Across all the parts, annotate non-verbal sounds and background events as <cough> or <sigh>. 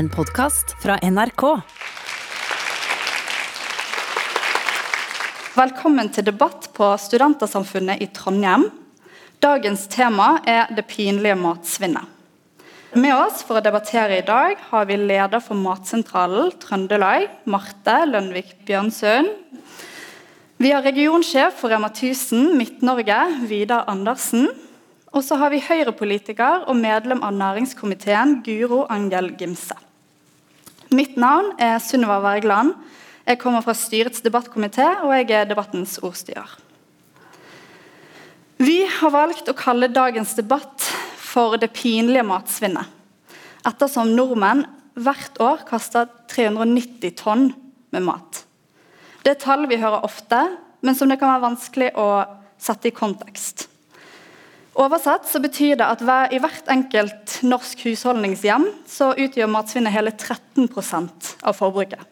En podkast fra NRK. Velkommen til debatt på Studentersamfunnet i Trondheim. Dagens tema er det pinlige matsvinnet. Med oss for å debattere i dag har vi leder for Matsentralen Trøndelag, Marte Lønvik Bjørnsund. Vi har regionsjef for Rema 1000 Midt-Norge, Vidar Andersen. Og så har vi Høyre-politiker og medlem av næringskomiteen Guro Angel Gimse. Mitt navn er Sunniva Wergeland. Jeg kommer fra styrets debattkomité, og jeg er debattens ordstyrer. Vi har valgt å kalle dagens debatt for 'det pinlige matsvinnet', ettersom nordmenn hvert år kaster 390 tonn med mat. Det er tall vi hører ofte, men som det kan være vanskelig å sette i kontekst. Oversatt så betyr det at i hvert enkelt norsk husholdningshjem så utgjør matsvinnet hele 13% av forbruket.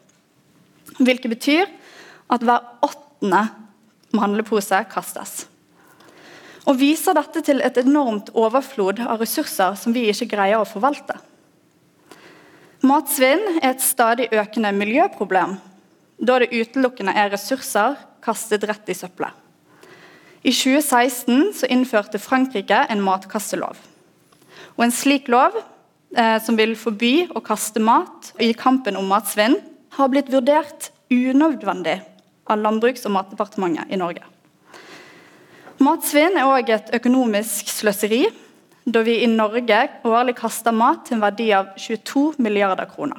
Hvilket betyr at hver åttende handlepose kastes. Og viser dette til et enormt overflod av ressurser som vi ikke greier å forvalte. Matsvinn er et stadig økende miljøproblem, da det utelukkende er ressurser kastet rett i søppelet. I 2016 så innførte Frankrike en matkastelov. Og En slik lov, eh, som vil forby å kaste mat i kampen om matsvinn, har blitt vurdert unødvendig av Landbruks- og matdepartementet i Norge. Matsvinn er òg et økonomisk sløseri, da vi i Norge årlig kaster mat til en verdi av 22 milliarder kroner.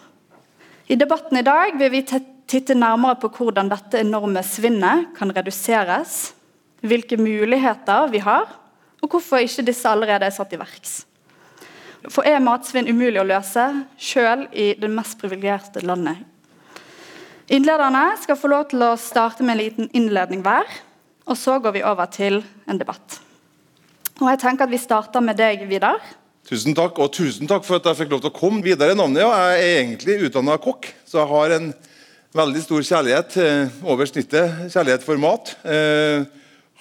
I debatten i dag vil vi titte nærmere på hvordan dette enorme svinnet kan reduseres hvilke muligheter vi har, og hvorfor ikke disse allerede er satt i verks. For er matsvinn umulig å løse, sjøl i det mest privilegerte landet? Innlederne skal få lov til å starte med en liten innledning hver, og så går vi over til en debatt. Og jeg tenker at Vi starter med deg, Vidar. Tusen takk, og tusen takk for at jeg fikk lov til å komme. Vidar er navnet. Jeg er egentlig utdanna kokk, så jeg har en veldig stor kjærlighet over snittet kjærlighet for mat. Eh,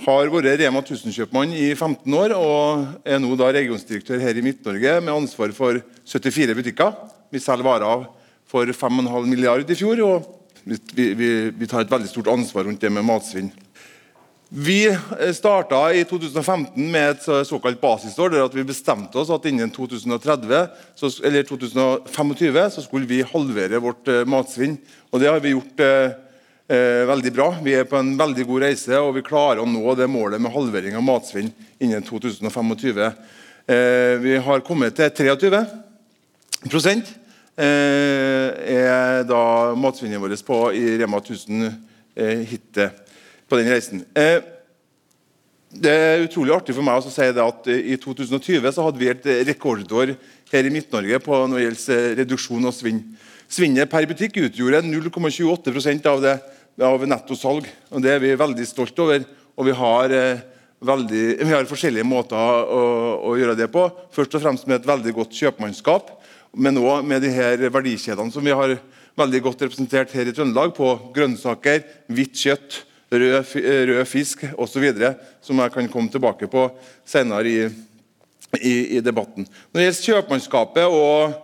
har vært Rema 1000-kjøpmann i 15 år og er nå da regionsdirektør her i Midt-Norge med ansvar for 74 butikker. Vi selger varer for 5,5 milliard i fjor, og vi, vi, vi, tar et veldig stort ansvar rundt det med matsvinn. Vi starta i 2015 med et såkalt basisår, der vi bestemte oss at innen 2030, eller 2025 så skulle vi halvere vårt eh, matsvinn. Og Det har vi gjort eh, eh, veldig bra. Vi er på en veldig god reise, og vi klarer å nå det målet med halvering av matsvinn innen 2025. Eh, vi har kommet til 23 prosent eh, er da matsvinnet vårt på i Rema 1000 eh, hittil på den reisen. Eh, det er utrolig artig for meg å si det at i 2020 så hadde vi et rekordår her i Midt-Norge på når det gjelder reduksjon av svinn. Svinnet per butikk utgjorde 0,28% av det av nettosalg. og Det er vi veldig stolt over. og vi har, eh, veldig, vi har forskjellige måter å, å, gjøre det på. Først og fremst med et veldig godt kjøpmannskap, men òg med de her verdikjedene som vi har veldig godt representert her i Trøndelag, på grønnsaker, hvitt kjøtt, rød, rød fisk osv., som jeg kan komme tilbake på senere i, i, i debatten. Når det gjelder kjøpmannskapet og,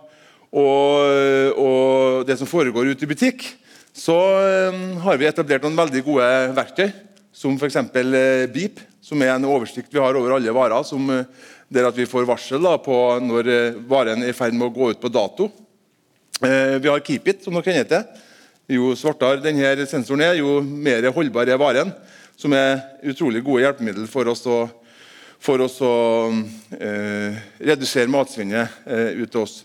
og, og det som foregår ute i butikk, så ehm, har vi etablert noen veldig gode verktøy, som f.eks. Eh, Beep, som er en oversikt vi har over alle varer. Som, eh, der at vi får varsel da, på når eh, varen er i ferd med å gå ut på dato. Vi har Keepit, som dere kjenner til. Jo svartere denne sensoren er, jo mer holdbar er varen. Som er utrolig gode hjelpemidler for oss å, for oss å eh, redusere matsvinnet eh, ut til oss.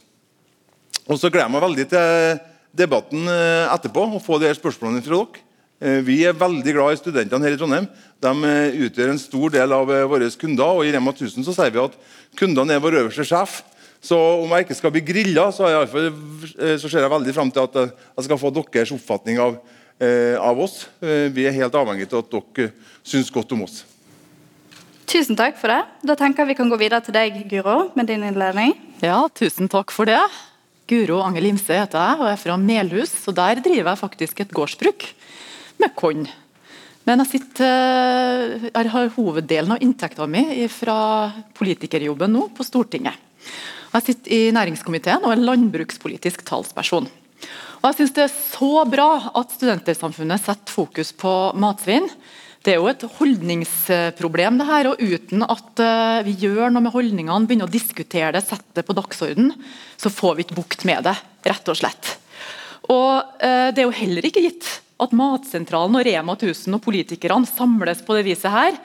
Og så gleder jeg meg veldig til debatten eh, etterpå og få de her spørsmålene fra dere. Eh, vi er veldig glad i studentene her i Trondheim. De eh, utgjør en stor del av våre kunder. og I Rema 1000 så sier vi at kundene er vår øverste sjef. Så om jeg ikke skal bli grilla, så, så ser jeg veldig frem til at jeg skal få deres oppfatning av, av oss. Vi er helt avhengig av at dere syns godt om oss. Tusen takk for det. Da tenker jeg Vi kan gå videre til deg, Guro, med din innledning. Ja, tusen takk for det. Guro Angel Imse heter jeg, og jeg er fra Melhus. og Der driver jeg faktisk et gårdsbruk med korn. Men jeg, sitter, jeg har hoveddelen av inntekta mi fra politikerjobben nå på Stortinget. Jeg sitter i næringskomiteen og er landbrukspolitisk talsperson. Og jeg synes Det er så bra at Studentersamfunnet setter fokus på matsvinn. Det er jo et holdningsproblem, det her, og uten at uh, vi gjør noe med holdningene, begynner å diskutere det, setter det på dagsorden, så får vi ikke bukt med det, rett og slett. Og uh, Det er jo heller ikke gitt at Matsentralen og Rema 1000 og politikerne samles på det viset her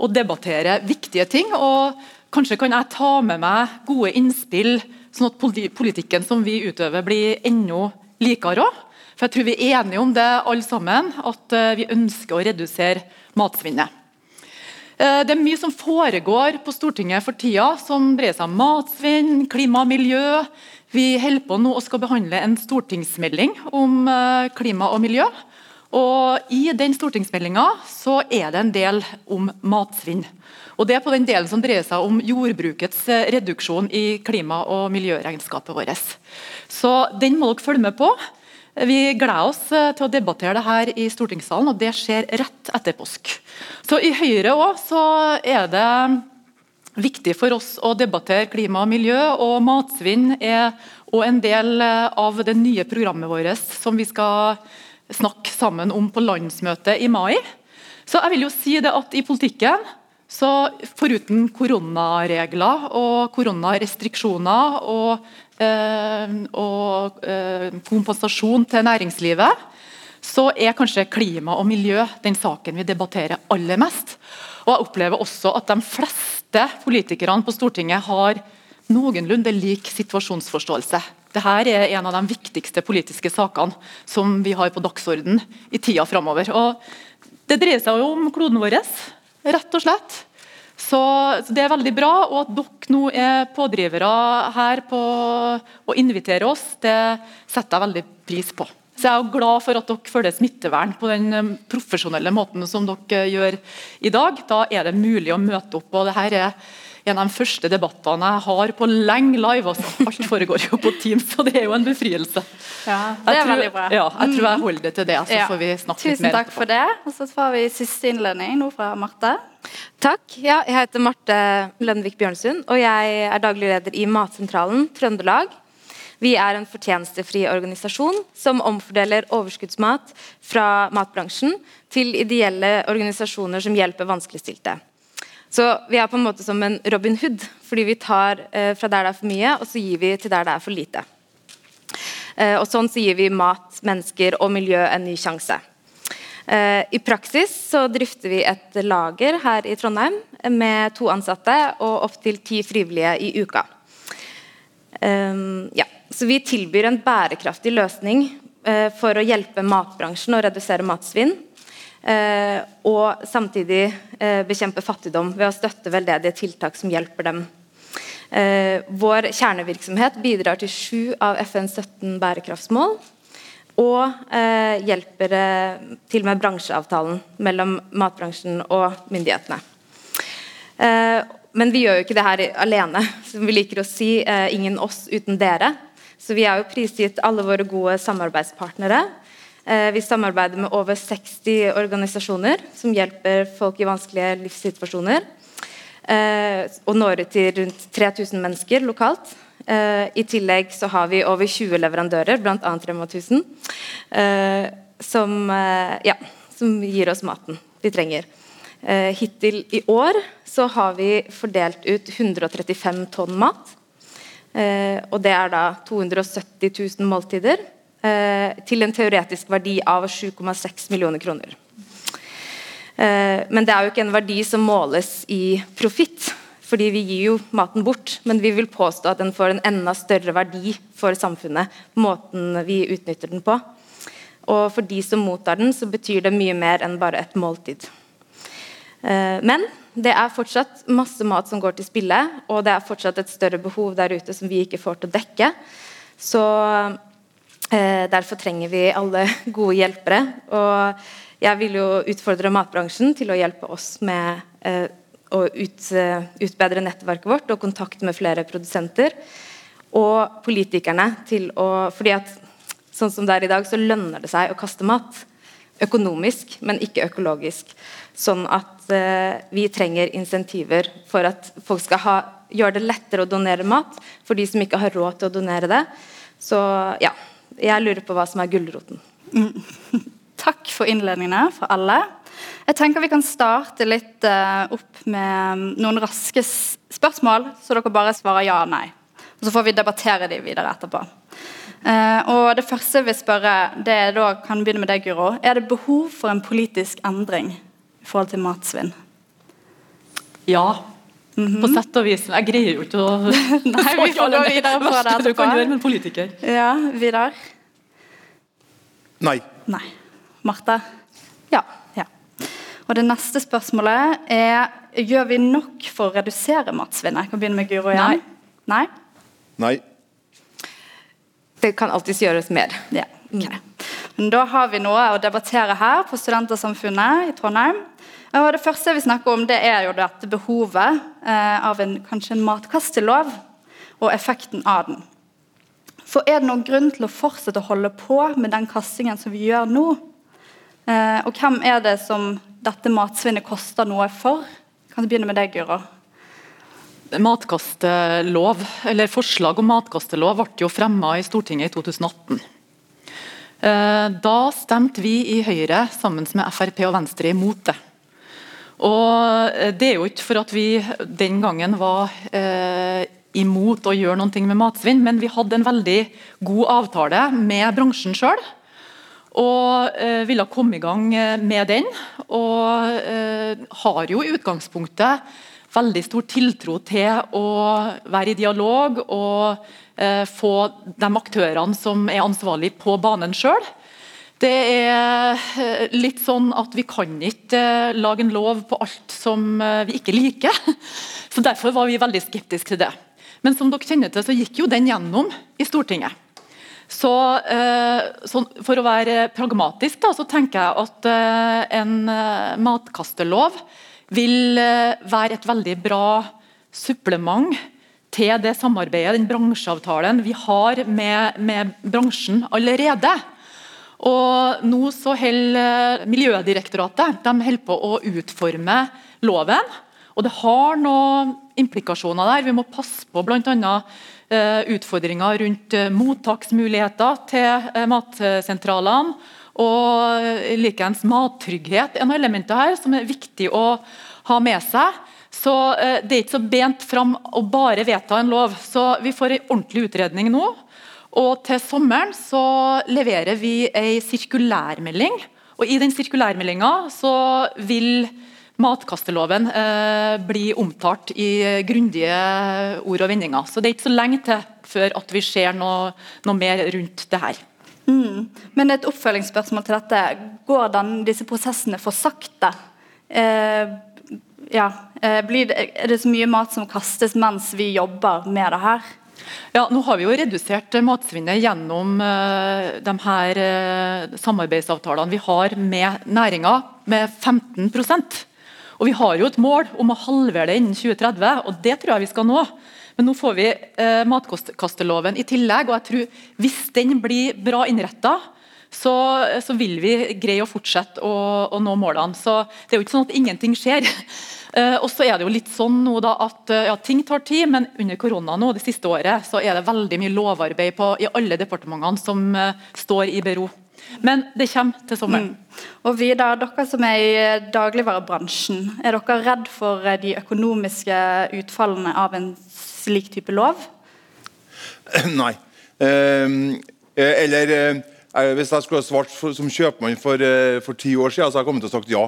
og debatterer viktige ting. og Kanskje kan jeg ta med meg gode innspill, sånn at politikken som vi utøver, blir enda likere òg. For jeg tror vi er enige om det alle sammen, at eh, vi ønsker å redusere matsvinnet. Eh, det er mye som foregår på Stortinget for tida som dreier seg om matsvinn, klima og miljø. Vi holder på nå og skal behandle en stortingsmelding om eh, klima og miljø. Og I den stortingsmeldinga er det en del om matsvinn. Og Det er på den delen som dreier seg om jordbrukets reduksjon i klima- og miljøregnskapet vårt. Så Den må dere følge med på. Vi gleder oss eh, til å debattere det her i stortingssalen, og det skjer rett etter påsk. Så I Høyre også, er det viktig for oss å debattere klima og miljø, og matsvinn er òg en del eh, av det nye programmet vårt som vi skal snakke sammen om på landsmøtet i mai. Så jeg vil jo si det at I politikken så foruten koronaregler og koronarestriksjoner og, og eh, kompensasjon til næringslivet, så er kanskje klima og miljø den saken vi debatterer aller mest. Og jeg opplever også at de fleste politikerne på Stortinget har noenlunde lik situasjonsforståelse. Dette er en av de viktigste politiske sakene som vi har på dagsorden i tida framover. Det dreier seg jo om kloden vår rett og slett. Så, så, Det er veldig bra. Og at dere nå er pådrivere her på å invitere oss, det setter jeg veldig pris på. Så Jeg er glad for at dere følger smittevern på den um, profesjonelle måten som dere gjør i dag. Da er det mulig å møte opp. og det her er en av de første debattene jeg har på lenge live. Altså. Alt foregår jo på Teams, og det er jo en befrielse. Ja, det er tror, veldig bra. Ja, jeg tror jeg holder det til det. så ja. får vi snakke Tusen litt mer Tusen takk for det. Og så får vi siste innledning nå fra Marte. Takk. Ja, jeg heter Marte Lønvik Bjørnsund, og jeg er daglig leder i Matsentralen Trøndelag. Vi er en fortjenestefri organisasjon som omfordeler overskuddsmat fra matbransjen til ideelle organisasjoner som hjelper vanskeligstilte. Så vi er på en måte som en Robin Hood, fordi vi tar eh, fra der det er for mye, og så gir vi til der det er for lite. Eh, og Sånn så gir vi mat, mennesker og miljø en ny sjanse. Eh, I praksis så drifter vi et lager her i Trondheim med to ansatte og opptil ti frivillige i uka. Eh, ja. Så vi tilbyr en bærekraftig løsning for å hjelpe matbransjen å redusere matsvinn og samtidig eh, bekjempe fattigdom ved å støtte veldedige tiltak som hjelper dem. Eh, vår kjernevirksomhet bidrar til sju av FNs 17 bærekraftsmål. Og hjelper til med bransjeavtalen mellom matbransjen og myndighetene. men vi gjør jo ikke det her alene. som vi liker å si, ingen oss uten dere. Så vi er jo prisgitt alle våre gode samarbeidspartnere. Eh, vi samarbeider med over 60 organisasjoner som hjelper folk i vanskelige livssituasjoner. Eh, og når ut til rundt 3000 mennesker lokalt. Eh, I tillegg så har vi over 20 leverandører, bl.a. Rema 1000, som, ja, som gir oss maten vi trenger. Hittil i år så har vi fordelt ut 135 tonn mat. Og det er da 270 000 måltider til en teoretisk verdi av 7,6 millioner kroner. Eh, men det er jo ikke en verdi som måles i profitt, fordi vi gir jo maten bort. Men vi vil påstå at den får en enda større verdi for samfunnet, måten vi utnytter den på. Og for de som mottar den, så betyr det mye mer enn bare et måltid. Eh, men det er fortsatt masse mat som går til spille, og det er fortsatt et større behov der ute som vi ikke får til å dekke. Så Eh, derfor trenger vi alle <laughs> gode hjelpere. Og jeg vil jo utfordre matbransjen til å hjelpe oss med eh, å ut, uh, utbedre nettverket vårt og kontakt med flere produsenter. Og politikerne til å fordi at sånn som det er i dag, så lønner det seg å kaste mat. Økonomisk, men ikke økologisk. Sånn at vi trenger insentiver for at folk skal ha gjøre det lettere å donere mat for de som ikke har råd til å donere det. Så ja, jeg lurer på hva som er gulroten. <laughs> Takk for innledningene fra alle. Jeg tenker Vi kan starte litt uh, opp med noen raske spørsmål, så dere bare svarer ja og nei. Og Så får vi debattere de videre etterpå. Uh, og Det første jeg vil det er da, kan begynne med deg, Guro. Er det behov for en politisk endring i forhold til matsvinn? Ja. Mm -hmm. På sett og vis. Jeg greier jo ikke å <laughs> Nei, vi <laughs> får gå videre på det etterpå. Du kan gjøre med en politiker. Ja, Vidar? Nei. Nei. Marte? Ja. ja. Og Det neste spørsmålet er gjør vi nok for å redusere matsvinnet. Jeg kan begynne med Guro igjen. Nei. Nei. Det kan alltids gjøres mer. Ja, okay. Men Da har vi noe å debattere her på Studentersamfunnet i Trondheim. Og Det første vi snakker om, det er jo dette behovet eh, av en, kanskje en matkastelov og effekten av den. For Er det noen grunn til å fortsette å holde på med den kastingen som vi gjør nå? Eh, og hvem er det som dette matsvinnet koster noe for? Kan du begynne med deg, Guro? Matkastelov, eller Forslag om matkastelov ble jo fremma i Stortinget i 2018. Eh, da stemte vi i Høyre sammen med Frp og Venstre imot det. Og eh, Det er jo ikke for at vi den gangen var eh, imot å gjøre noe med matsvinn, men vi hadde en veldig god avtale med bransjen sjøl og eh, ville komme i gang eh, med den. Og eh, har jo i utgangspunktet veldig stor tiltro til å være i dialog og eh, få de aktørene som er ansvarlig på banen sjøl. Det er eh, litt sånn at Vi kan ikke eh, lage en lov på alt som vi ikke liker. <laughs> så Derfor var vi veldig skeptiske til det. Men som dere kjenner til, så gikk jo den gjennom i Stortinget. Så, eh, så, For å være pragmatisk da, så tenker jeg at eh, en eh, matkastelov vil være et veldig bra supplement til det samarbeidet, den bransjeavtalen vi har med, med bransjen allerede. Og nå så holder Miljødirektoratet de på å utforme loven. Og det har noen implikasjoner der. Vi må passe på bl.a. Eh, utfordringer rundt eh, mottaksmuligheter til eh, matsentralene. Og likeens mattrygghet er noen elementer her som er viktig å ha med seg. Så Det er ikke så bent fram å bare vedta en lov. Så Vi får en ordentlig utredning nå. Og Til sommeren så leverer vi en sirkulærmelding. Og I den sirkulærmeldinga vil matkasteloven eh, bli omtalt i grundige ord og vendinger. Så det er ikke så lenge til før at vi ser noe, noe mer rundt det her. Mm. Men et oppfølgingsspørsmål til dette. Går den, disse prosessene for sakte? Eh, ja, eh, det, er det så mye mat som kastes mens vi jobber med det her? Ja, nå har vi jo redusert matsvinnet gjennom uh, de her uh, samarbeidsavtalene vi har med næringa med 15% og Vi har jo et mål om å halvere det innen 2030, og det tror jeg vi skal nå. Men nå får vi uh, matkasteloven i tillegg, og jeg tror hvis den blir bra innretta, så, så, vil vi greie å fortsette å, å, nå målene. Så Det er jo ikke sånn at ingenting skjer. Eh, og så er det jo litt sånn nå da at ja, Ting tar tid, men under korona nå, det siste året så er det veldig mye lovarbeid på, i alle departementene som eh, står i bero. Men det kommer til sommeren. Mm. Og da, dere som er i dagligvarebransjen, er dere redd for eh, de økonomiske utfallene av en slik type lov? <clears throat> Nei. Ehm, eh, eller eh, hvis jeg skulle ha svart for, som kjøpmann for, eh, for, ti år siden, så hadde jeg kommet til å sagt ja.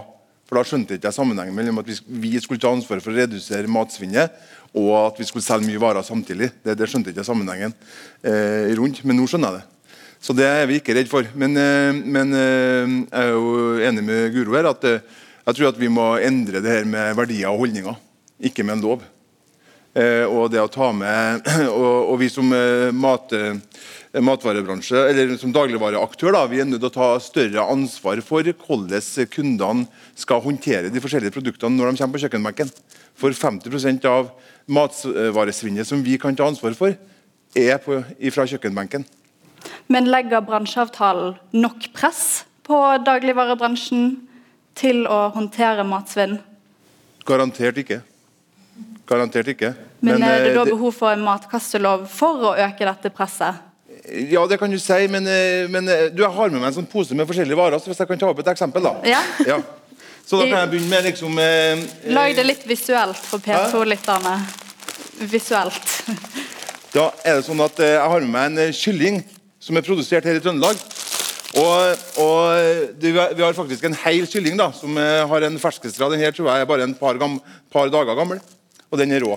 For da skjønte jeg ikke sammenhengen mellom at vi, skulle ta ansvar for å redusere matsvinnet, og at vi skulle selge mye varer samtidig. Det, det skjønte jeg ikke sammenhengen eh, rundt, men nå skjønner jeg det. Så det er vi ikke redd for. Men, eh, men eh, jeg er jo enig med Guro her at eh, jeg tror at vi må endre det her med verdier og holdninger, ikke med en lov. Og det å ta med, <clears throat> og, vi som mat, matvarebransje, eller som dagligvareaktør da, vi er nødt til å ta større ansvar for hvordan kundene skal håndtere de forskjellige produktene når de kommer på kjøkkenbenken. For 50% av matvaresvinnet som vi kan ta ansvar for, er på, fra kjøkkenbenken. Men legger bransjeavtalen nok press på dagligvarebransjen til å håndtere matsvinn? Garantert ikke. Garantert ikke. Men, er det eh, da behov for en matkastelov for å øke dette presset? Ja, det kan du si, men, eh, men eh, du, jeg har med meg en sånn pose med forskjellige varer, så hvis jeg kan ta opp et eksempel, da. Ja. Så da kan jeg begynne med liksom eh, Lag det litt visuelt for P2-lytterne. Visuelt. Da er det sånn at eh, jeg har med meg en eh, kylling som er produsert her i Trøndelag. Og, og eh, det, Vi har faktisk en hel kylling da, som eh, har en ferskestra. Den her tror jeg er bare en par, gam, par dager gammel, og den er rå.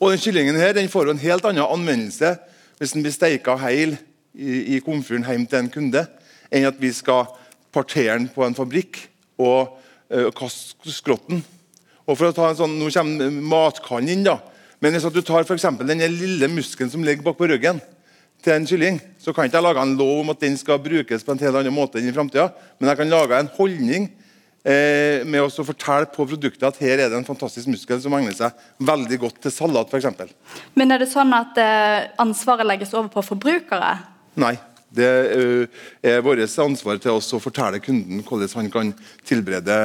Og den Kyllingen her, den får en helt annen anvendelse hvis den blir steika heil i, i komfyren hjem til en kunde, enn at vi skal partere den på en fabrikk og uh, kaste skrotten. Og for å ta en sånn, Nå kommer matkannen inn. da, men hvis du tar for den lille muskelen som ligger bak på ryggen til en kylling, så kan ikke jeg lage en lov om at den skal brukes på en helt annen måte enn i fremtiden, Men jeg kan lage en holdning eh, med å fortelle på produktet at her er det en fantastisk muskel som egner seg veldig godt til salat f.eks. Men er det sånn at eh, ansvaret legges over på forbrukere? Nei. Det ø, er vårt ansvar til oss å fortelle kunden hvordan han kan tilberede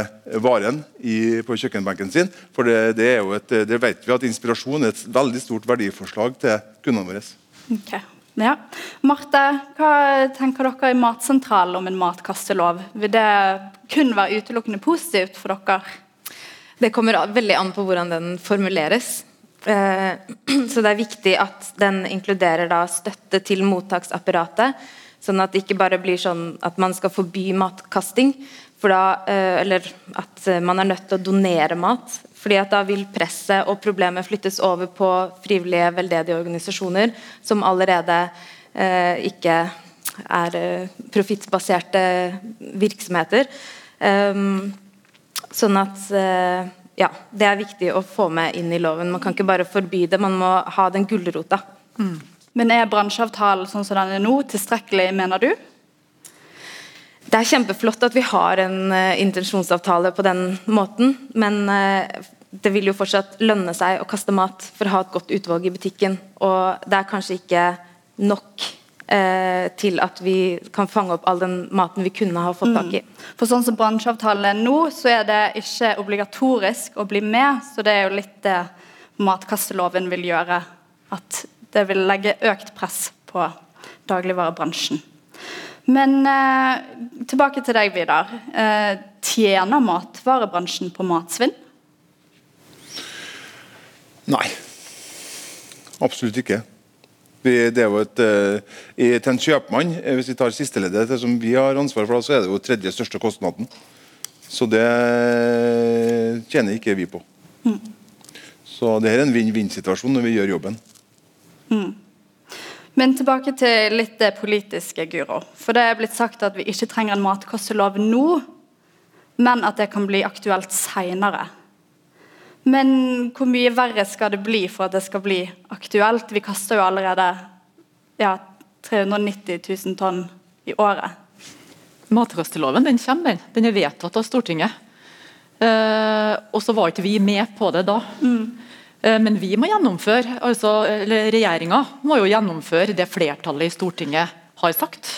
varen i, på kjøkkenbenken sin. For det, det, et, det vet vi at inspirasjon er et veldig stort verdiforslag til kundene våre. Ok, ja. Marte, hva tenker dere i Matsentralen om en matkastelov? Vil det kun være utelukkende positivt for dere? Det kommer veldig an på hvordan den formuleres. Eh, <clears throat> så det er viktig at den inkluderer støtte til mottaksapparatet. Sånn at det ikke bare blir sånn at man skal forby matkasting. Da, eh, eller at man er nødt til å donere mat. Fordi at Da vil presset og problemet flyttes over på frivillige, veldedige organisasjoner som allerede eh, ikke er eh, profittbaserte virksomheter. Um, sånn at eh, ja, det er viktig å få med inn i loven. Man kan ikke bare forby det, man må ha den gulrota. Mm. Men er bransjeavtalen sånn som den er nå, tilstrekkelig, mener du? Det er kjempeflott at vi har en uh, intensjonsavtale på den måten, men uh, det vil jo fortsatt lønne seg å kaste mat for å ha et godt utvalg i butikken. Og det er kanskje ikke nok eh, til at vi kan fange opp all den maten vi kunne ha fått tak i. Mm. For sånn som bransjeavtalen nå, så er det ikke obligatorisk å bli med. Så det er jo litt det matkasteloven vil gjøre. At det vil legge økt press på dagligvarebransjen. Men eh, tilbake til deg, Vidar. Eh, tjener matvarebransjen på matsvinn? Nei. Absolutt ikke. Det er jo et, uh, til en kjøpmann, eh, Hvis vi tar sisteleddet, som vi har ansvar for, så er det jo tredje største kostnaden. Så det tjener ikke vi på. Mm. Så det her er en vinn-vinn-situasjon når vi gjør jobben. Mm. Men tilbake til litt det politiske, Guro. For det er blitt sagt at vi ikke trenger en matkostelov nå, men at det kan bli aktuelt seinere. Men hvor mye verre skal det bli for at det skal bli aktuelt? Vi kaster jo allerede ja, 390 000 tonn i året. Matkasteloven den kommer, den. Den er vedtatt av Stortinget. Eh, og så var ikke vi med på det da. Mm. Eh, men vi må gjennomføre, altså eller regjeringa må jo gjennomføre det flertallet i Stortinget har sagt.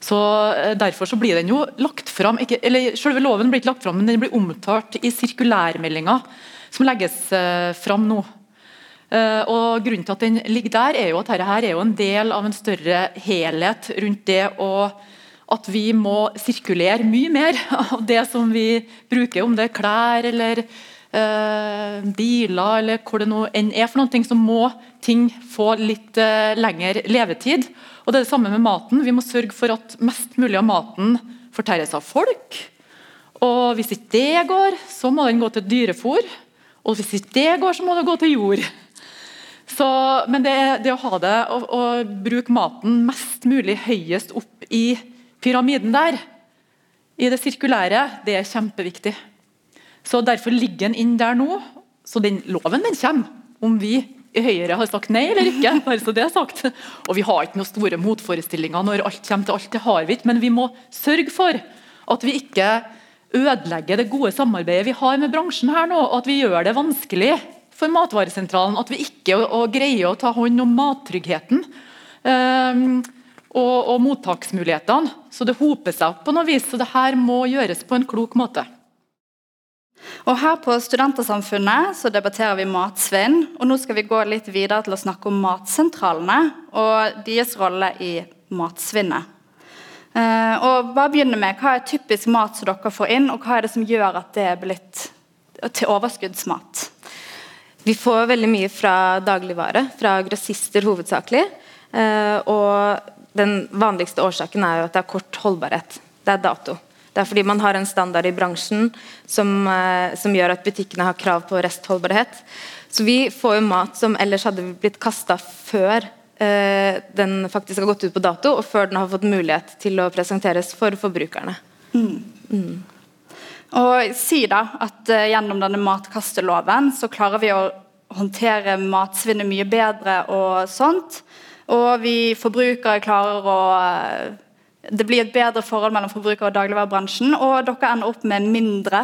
Så eh, Derfor så blir den jo lagt fram, ikke, eller Selve loven blir ikke lagt fram, men den blir omtalt i sirkulærmeldinga som legges uh, fram nå. Uh, og Grunnen til at den ligger der, er jo at dette er jo en del av en større helhet rundt det å at vi må sirkulere mye mer <laughs> av det som vi bruker, om det er klær eller eh, biler eller hvor det nå enn er for noe, så må ting få litt eh, lengre levetid. Og Det er det samme med maten. Vi må sørge for at mest mulig av maten fortæres av folk. Og Hvis ikke det går, så må den gå til dyrefôr. Og hvis ikke det går, så må det gå til jord. Så, men det, det, å ha det og, og bruke maten mest mulig høyest opp i pyramiden der, i det sirkulære, det er kjempeviktig. Så Derfor ligger den inn der nå. Så den loven den kommer, om vi i Høyre har sagt nei eller ikke. <laughs> bare så det er sagt. Og Vi har ikke noen store motforestillinger når alt kommer til alt, det har vi ikke. Men vi må sørge for at vi ikke ødelegge det gode samarbeidet vi har med bransjen her nå, og at vi gjør det vanskelig for Matvaresentralen. At vi ikke å, å greier å ta hånd om mattryggheten eh, og, og, mottaksmulighetene. Så det hoper seg opp på noe vis. Så det her må gjøres på en klok måte. Og Her på Studentersamfunnet så debatterer vi matsvinn. og Nå skal vi gå litt videre til å snakke om matsentralene og deres rolle i matsvinnet. Uh, og bare begynne med, Hva er typisk mat som dere får inn, og hva er det som gjør at det er blitt til overskuddsmat? Vi får veldig mye fra dagligvare, fra grossister hovedsakelig. Uh, og den vanligste årsaken er jo at det er kort holdbarhet. Det er dato. Det er fordi man har en standard i bransjen som, uh, som gjør at butikkene har krav på restholdbarhet. Så vi får jo mat som ellers hadde blitt kasta før Eh, den faktisk har gått ut på dato, og før den har fått mulighet til å presenteres for forbrukerne. Mm. Mm. Og si da at uh, Gjennom denne matkasteloven så klarer vi å håndtere matsvinnet mye bedre. Og sånt. Og vi forbrukere klarer å uh, Det blir et bedre forhold mellom forbrukere og dagligvarebransjen. Og dere ender opp med mindre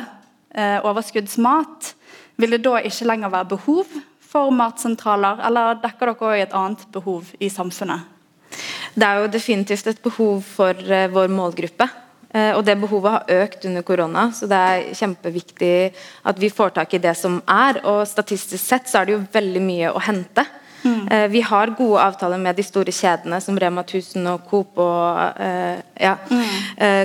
uh, overskuddsmat. Vil det da ikke lenger være behov for matsentraler, eller dekker dere òg et annet behov i samfunnet? Det er jo definitivt et behov for uh, vår målgruppe. Uh, og det behovet har økt under korona, så det er kjempeviktig at vi får tak i det som er. Og statistisk sett så er det jo veldig mye å hente. Mm. Uh, vi har gode avtaler med de store kjedene som Rema 1000 og Coop og ja, mm.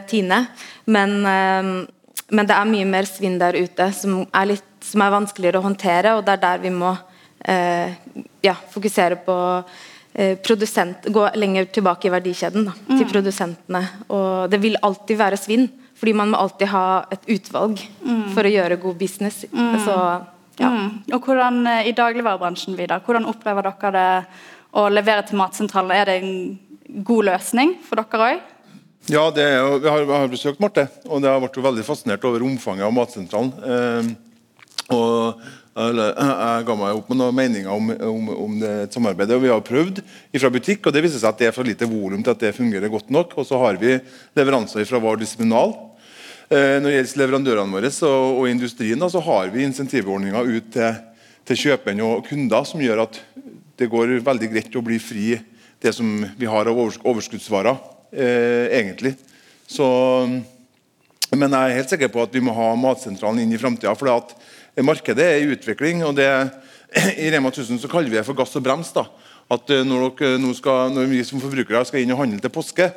Tine. Men, men, det er mye mer svinn der ute som er, litt, som er vanskeligere å håndtere, og det er der vi må Eh, ja, fokusere på eh, produsent, gå lenger tilbake i verdikjeden da, mm. til produsentene. Og det vil alltid være svinn, fordi man må alltid ha et utvalg mm. for å gjøre god business. Mm. Så, ja. Mm. Og hvordan eh, i dagligvarebransjen videre, hvordan opplever dere det å levere til matsentralen? Er det en god løsning for dere òg? Ja, jo, vi, har, vi har besøkt Marte, og det har vært veldig fascinert over omfanget av matsentralen. Eh, og jeg ga meg opp med noen meninger om, om, om det samarbeidet. og Vi har prøvd fra butikk, og det viser seg at det er for lite volum til at det fungerer godt nok. Og så har vi leveranser fra vår disiplinal. Eh, når det gjelder leverandørene våre og, og industrien, da, så har vi insentivordninger ut til, til kjøpere og kunder som gjør at det går veldig greit å bli fri det som vi har av overskuddsvarer. Eh, egentlig. Så, men jeg er helt sikker på at vi må ha Matsentralen inn i framtida. Markedet er i utvikling. og det, <clears throat> I Rema 1000 så kaller vi det for gass og brems. da. At eh, når, dere, skal, når, vi som forbrukere skal inn og handle til påske,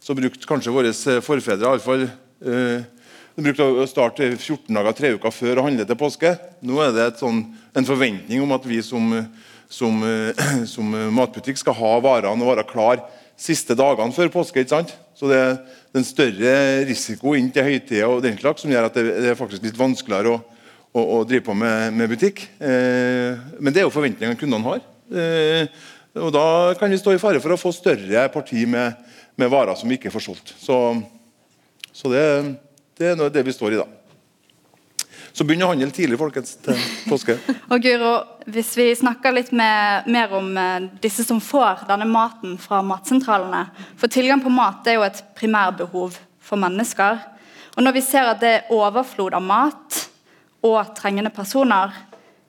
så brukte kanskje våre forfedre forfedre iallfall eh, de brukte å starte 14 dager, tre uker før å handle til påske. Nå er det sånn, en forventning om at vi som, som, eh, <clears throat> som, matbutikk skal ha varene og være klar siste dagene før påske. ikke sant? Så det, er en større risiko inn til høytida og den slags som gjør at det, det er faktisk litt vanskeligere å å, å drive på med, med butikk. Eh, men det er jo forventningene kundene har. Eh, og Da kan vi stå i fare for å få større parti med, med varer som vi ikke får solgt. Så, så det, det, er det vi står i da. Så begynn å handle tidlig folkens, til påske. <laughs> og Guro, Hvis vi snakker litt med, mer om eh, disse som får denne maten fra matsentralene. For Tilgang på mat er jo et primærbehov for mennesker. Og Når vi ser at det er overflod av mat, og trengende personer.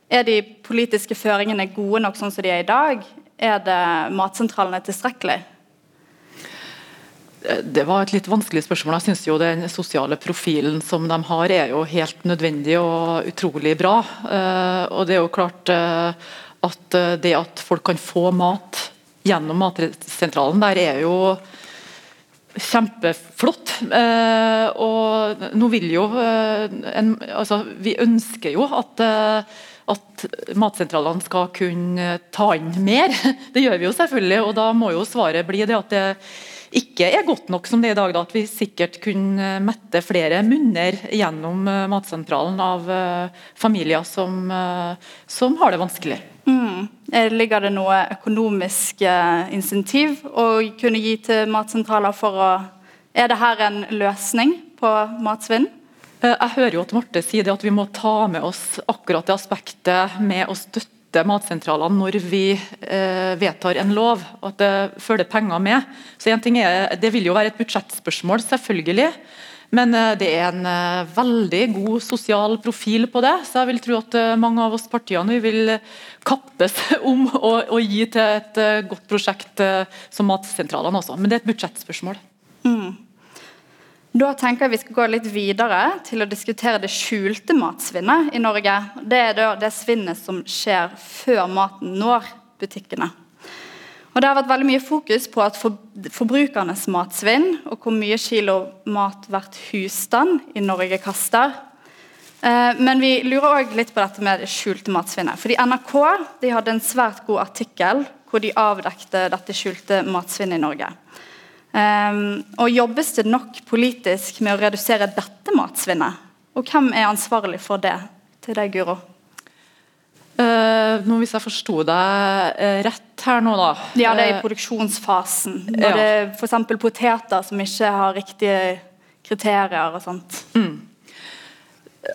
Er de politiske føringene gode nok sånn som de er i dag? Er det matsentralene tilstrekkelig? Det var et litt vanskelig spørsmål. Jeg synes jo Den sosiale profilen som de har, er jo helt nødvendig og utrolig bra. Eh, og det er jo klart eh, at eh, det at folk kan få mat gjennom Matsentralen, der er jo kjempeflott. Eh, og nå vil jo eh, en, altså, Vi ønsker jo at, eh, at matsentralene skal kunne ta inn mer. <laughs> Det gjør vi jo selvfølgelig, og da må jo svaret bli det at det ikke er godt nok som det er i dag. Da, at vi sikkert kunne mette flere munner gjennom matsentralen av familier som, som har det vanskelig. Mm. Eh, ligger det noe økonomisk eh, insentiv å kunne gi til matsentraler for å Er det her en løsning på matsvinn? Eh, jeg hører jo at Marte sier at vi må ta med oss akkurat det aspektet med å støtte matsentralene når vi eh, vedtar en lov, og at det følger penger med. Så en ting er, Det vil jo være et budsjettspørsmål, selvfølgelig. Men eh, det er en eh, veldig god sosial profil på det, så jeg vil tro at eh, mange av oss partiene vil kappes <laughs> om å, å gi til et godt prosjekt som Matsentralene også. Men det er et budsjettspørsmål. Mm. Da tenker jeg vi skal gå litt videre til å diskutere det skjulte matsvinnet i Norge. Det er det svinnet som skjer før maten når butikkene. Og Det har vært veldig mye fokus på at for, forbrukernes matsvinn og hvor mye kilo mat hvert husstand i Norge kaster. Eh, men vi lurer òg litt på dette med det skjulte matsvinnet. Fordi NRK de hadde en svært god artikkel hvor de avdekte dette skjulte matsvinnet i Norge. Um, og Jobbes det nok politisk med å redusere dette matsvinnet? Og hvem er ansvarlig for det? Til deg, Guro. Uh, Hvis jeg forsto deg uh, rett her nå, da Ja, det er i produksjonsfasen. Når ja. det er f.eks. poteter som ikke har riktige kriterier og sånt. Mm.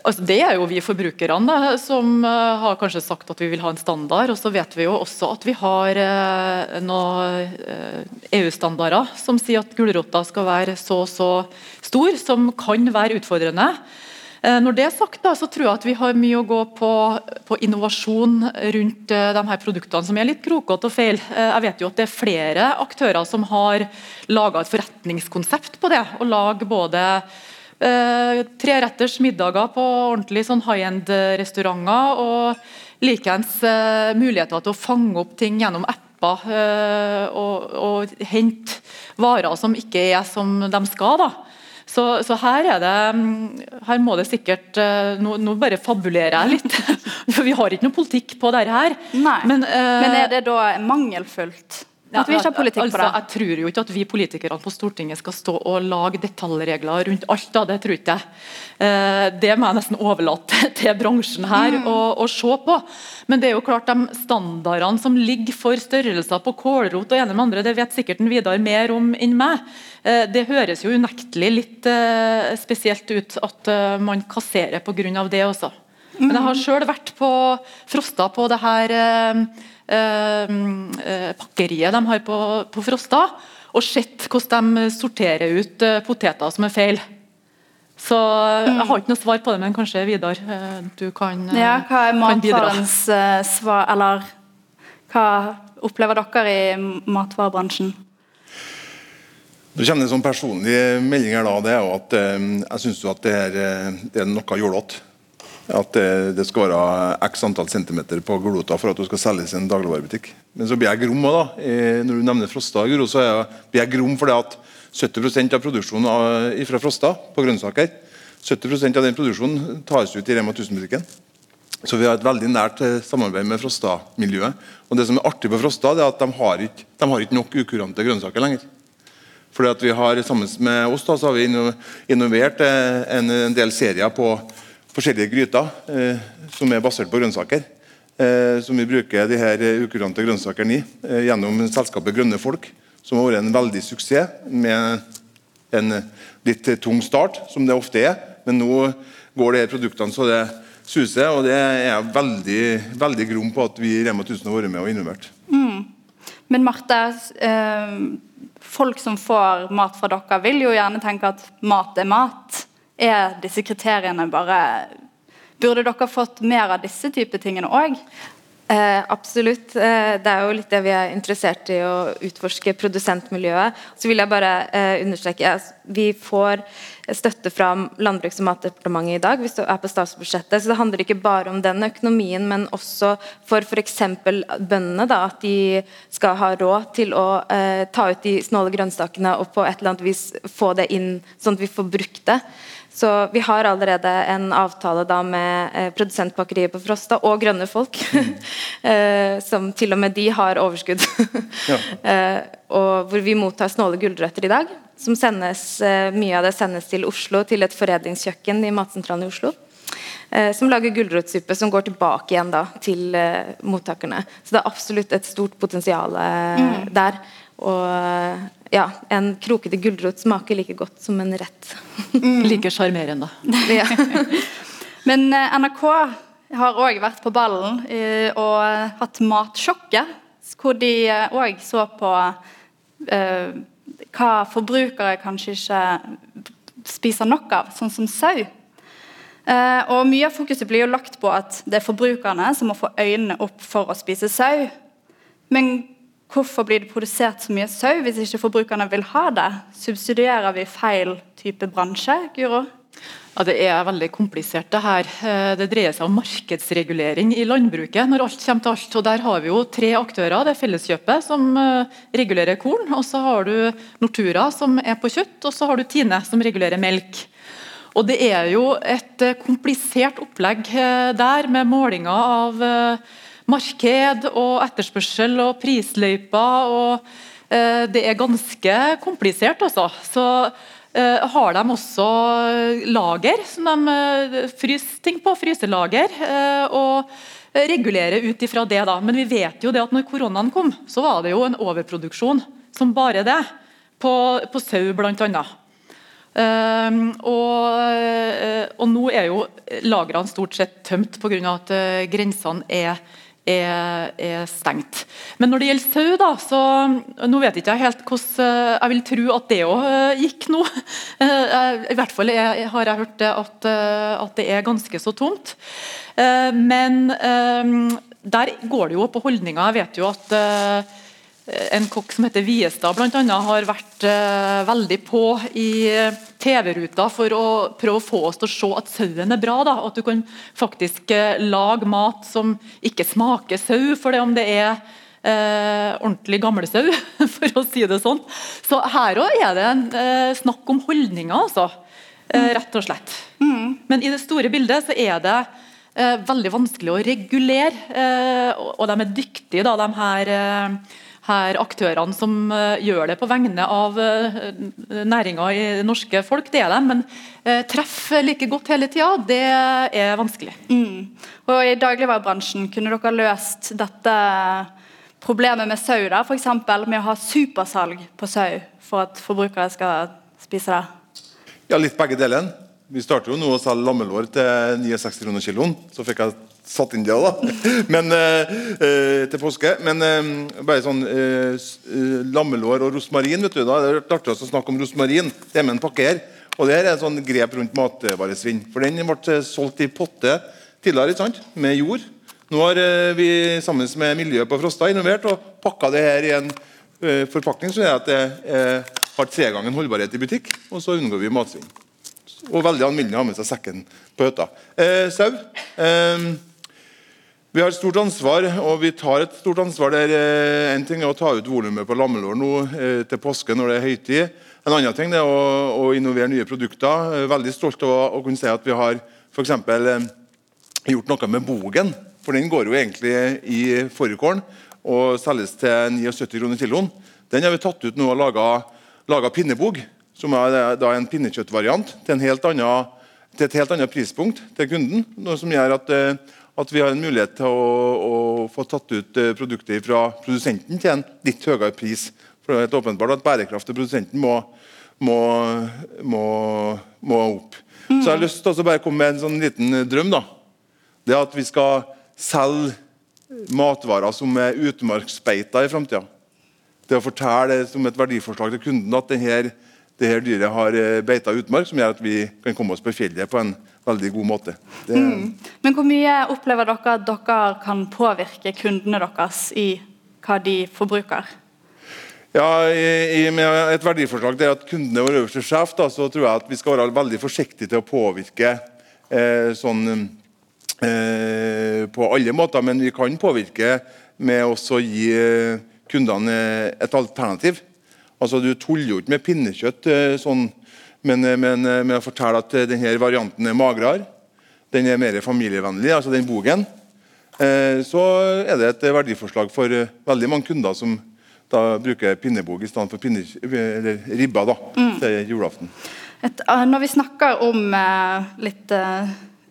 Altså, det er jo vi forbrukerne som uh, har kanskje sagt at vi vil ha en standard. og Så vet vi jo også at vi har uh, noen uh, EU-standarder som sier at gulrota skal være så så stor, som kan være utfordrende. Når det er sagt, da, så tror jeg at vi har mye å gå på, på innovasjon rundt de her produktene, som er litt krokete og feil. Jeg vet jo at det er flere aktører som har laga et forretningskonsept på det. og lage både Eh, treretters middager på ordentlig sånn high end-restauranter. Og likeens eh, muligheter til å fange opp ting gjennom eh, og, og, hente varer som ikke er som de skal. da. Så, så her, det, mm, her må det sikkert eh, Nå, nå bare fabulerer jeg litt. <laughs> For vi har ikke noe politikk på dette her. Nei. Men, uh, Men er det da mangelfullt? At vi ikke har politikk altså, på det. Jeg tror jo ikke at vi politikerne på Stortinget skal stå og lage detaljregler rundt alt. Da. Det tror ikke jeg. Eh, det må jeg nesten overlate <laughs> til bransjen her mm. å, å, se på. Men det er jo klart de standardene som ligger for størrelser på kålrot og ene med andre, det vet sikkert en Vidar mer om enn meg. Eh, det høres jo unektelig litt eh, spesielt ut at man kasserer pga. det også. Men jeg har sjøl vært på Frosta på det her Eh, eh, pakkeriet de har på, på Frosta, og sett hvordan de sorterer ut eh, poteter som er feil. Så Jeg har ikke noe svar på det, men kanskje Vidar, du kan, ja, hva er matvarens svar, eller hva opplever dere i matvarebransjen? Det kommer en sånn personlig melding her da, det er jo at jeg syns det, det, er noe jålete. At det, det, skal være x antall centimeter på glota for at du skal selges i en dagligvarebutikk. Men så blir jeg grom da. Når du nevner Frosta, Guro, så jeg, blir jeg grom fordi at 70% av produksjonen av, fra Frosta på grønnsaker 70% av den produksjonen tas ut i Rema 1000-butikken. Så vi har et veldig nært eh, samarbeid med Frosta-miljøet. Og Det som er artig på Frosta, det er at de har ikke, de har ikke nok ukurante grønnsaker lenger. Fordi at vi har, Sammen med oss da, så har vi innovert eh, en del serier på forskjellige gryter eh, som er basert på grønnsaker. Eh, som vi bruker de her ukurante grønnsakene i eh, gjennom selskapet Grønne folk. Som har vært en veldig suksess med en litt tung start, som det ofte er. Men nå går de her produktene så det suser, og det er jeg veldig, veldig grom på at vi i Rema 1000 har vært med og involvert. Mm. Men Marte, eh, folk som får mat fra dere, vil jo gjerne tenke at mat er mat. Er disse kriteriene bare Burde dere fått mer av disse type tingene òg? Eh, absolutt. Eh, det er jo litt det vi er interessert i å utforske produsentmiljøet. Så vil jeg bare eh, understreke Vi får støtte fra Landbruks- og matdepartementet i dag hvis du er på statsbudsjettet. Så det handler ikke bare om den økonomien, men også for f.eks. bøndene. Da, at de skal ha råd til å eh, ta ut de snåle grønnsakene og på et eller annet vis få det inn, sånn at vi får brukt det. Så vi har allerede en avtale da med eh, produsentpakkeriet på Frosta og Grønne Folk, mm. <laughs> eh, som til og med de har overskudd. <laughs> ja. eh, og hvor vi mottar snåle gulrøtter i dag. Som sendes, eh, mye av det sendes til Oslo, til et foredlingskjøkken i Matsentralen i Oslo. Eh, som lager gulrotsuppe som går tilbake igjen da, til eh, mottakerne. Så det er absolutt et stort potensial mm. der. Og ja, en krokete gulrot smaker like godt som en rett. Mm. <laughs> like sjarmerende. <laughs> ja. Men eh, NRK har òg vært på ballen eh, og hatt Matsjokket, hvor de òg eh, så på eh, hva forbrukere kanskje ikke spiser nok av, sånn som sau. Eh, og Mye av fokuset blir jo lagt på at det er forbrukerne som må få øynene opp for å spise sau. Men Hvorfor blir det produsert så mye sau hvis ikke forbrukerne vil ha det? Subsidierer vi feil type bransje, Guro? Ja, Det er veldig komplisert. Det her. Eh, det dreier seg om markedsregulering i landbruket. når alt kommer til alt. Og Der har vi jo tre aktører. Det er Felleskjøpet, som eh, regulerer korn. og Så har du Nortura, som er på kjøtt. Og så har du Tine, som regulerer melk. Og Det er jo et eh, komplisert opplegg der, med målinger av marked og etterspørsel og prisløyper. og Det er ganske komplisert, altså. Så eh, har de også lager som de uh, fryser ting på, fryselager, Eh, og regulerer ut ifra det. da. Men vi vet jo det at når koronaen kom, så var det jo en overproduksjon som bare det, på, på sau bl.a. Uh, og, og nå er jo lagrene stort sett tømt pga. at grensene er er, er, stengt. Men når det gjelder sau, da, så nå vet ikke jeg helt hvordan eh, Jeg vil tro at det òg eh, gikk nå. <laughs> Eh, I hvert fall er, har jeg hørt at, at, det er ganske så tomt. Men der går det jo på holdninger. Jeg vet jo at en kokk som heter Viestad annet, har vært uh, veldig på i TV-ruta for å prøve å få oss til å se at sauen er bra. Da. At du kan faktisk uh, lage mat som ikke smaker sau, for det om det er uh, ordentlig gamlesau, <laughs> for å si det sånn. Så her òg er det en, snakk om holdninger, altså. Rett og slett. Mm. Men i det store bildet så er det veldig vanskelig å regulere, og de er dyktige, da, de her her aktørene som uh, gjør det på vegne av uh, næringa i norske folk, det er de, men treff treffe like godt hele tida, det er vanskelig. Mm. Og I dagligvarebransjen, kunne dere løst dette problemet med sau, da, f.eks. med å ha supersalg på sau for at forbrukere skal spise det? Ja, litt begge deler. Vi starter jo nå å selge lammelår til 69 kroner kiloen. Så fikk jeg satt inn det da. <laughs> Men, eh, til påske. Men eh, bare sånn eh, eh, lammelår og rosmarin. vet du, da Det er artig å snakke om rosmarin. Det er med en pakke her. Og det her er en sånn grep rundt matvaresvinn. For den ble solgt i potte tidligere ikke sant? med jord. Nå har eh, vi sammen med miljøet på Frosta innovert og pakka det her i en eh, forpakning så gjør at det har tre ganger holdbarhet i butikk. Og så unngår vi matsvinn. Og veldig alminnelig å ha med seg sekken på hytta. Eh, sau. Eh, vi har et stort ansvar, og vi tar et stort ansvar der. Eh, en ting er å ta ut volumet på lammelår nå eh, til påske når det er høytid. En annen ting er å, å innovere nye produkter. Eh, veldig stolt av å kunne si at vi har eksempel, gjort noe med bogen. For den går jo egentlig i fårikålen og selges til 79 kroner kiloen. Den har vi tatt ut nå og laga pinnebog, som er da en pinnekjøttvariant til, til, et helt annet prispunkt til kunden. Noe som gjør at at vi har en mulighet til å, å få tatt ut eh, produktet fra produsenten til en litt høyere pris. For det er helt åpenbart at bærekraft til produsenten må, må, må, må opp. Mm. Så jeg har lyst til å bare komme med en sånn liten drøm. da. Det at vi skal selge matvarer som er utmarksbeita i framtida. Det å fortelle som et verdiforslag til kunden at denne, dette dyret har eh, beita utmark, som gjør at vi kan komme oss på fjellet på en veldig god måte. Det... Mm. Men hvor mye opplever dere at dere kan påvirke kundene deres i hva de forbruker? Ja, i, i, Med et verdiforslag er at kundene er vår øverste sjef, da, så tror jeg at vi skal være veldig forsiktige til å påvirke eh, sånn eh, på alle måter. Men vi kan påvirke med å gi eh, kundene et alternativ. Altså, Du tuller jo ikke med pinnekjøtt eh, sånn men, eh, men eh, med å fortelle at denne varianten er magrere, den er mer familievennlig, altså den bogen, så er det et verdiforslag for veldig mange kunder som da bruker pinnebog i stedet for pinne, ribba da, mm. til julaften. Et, når vi snakker om litt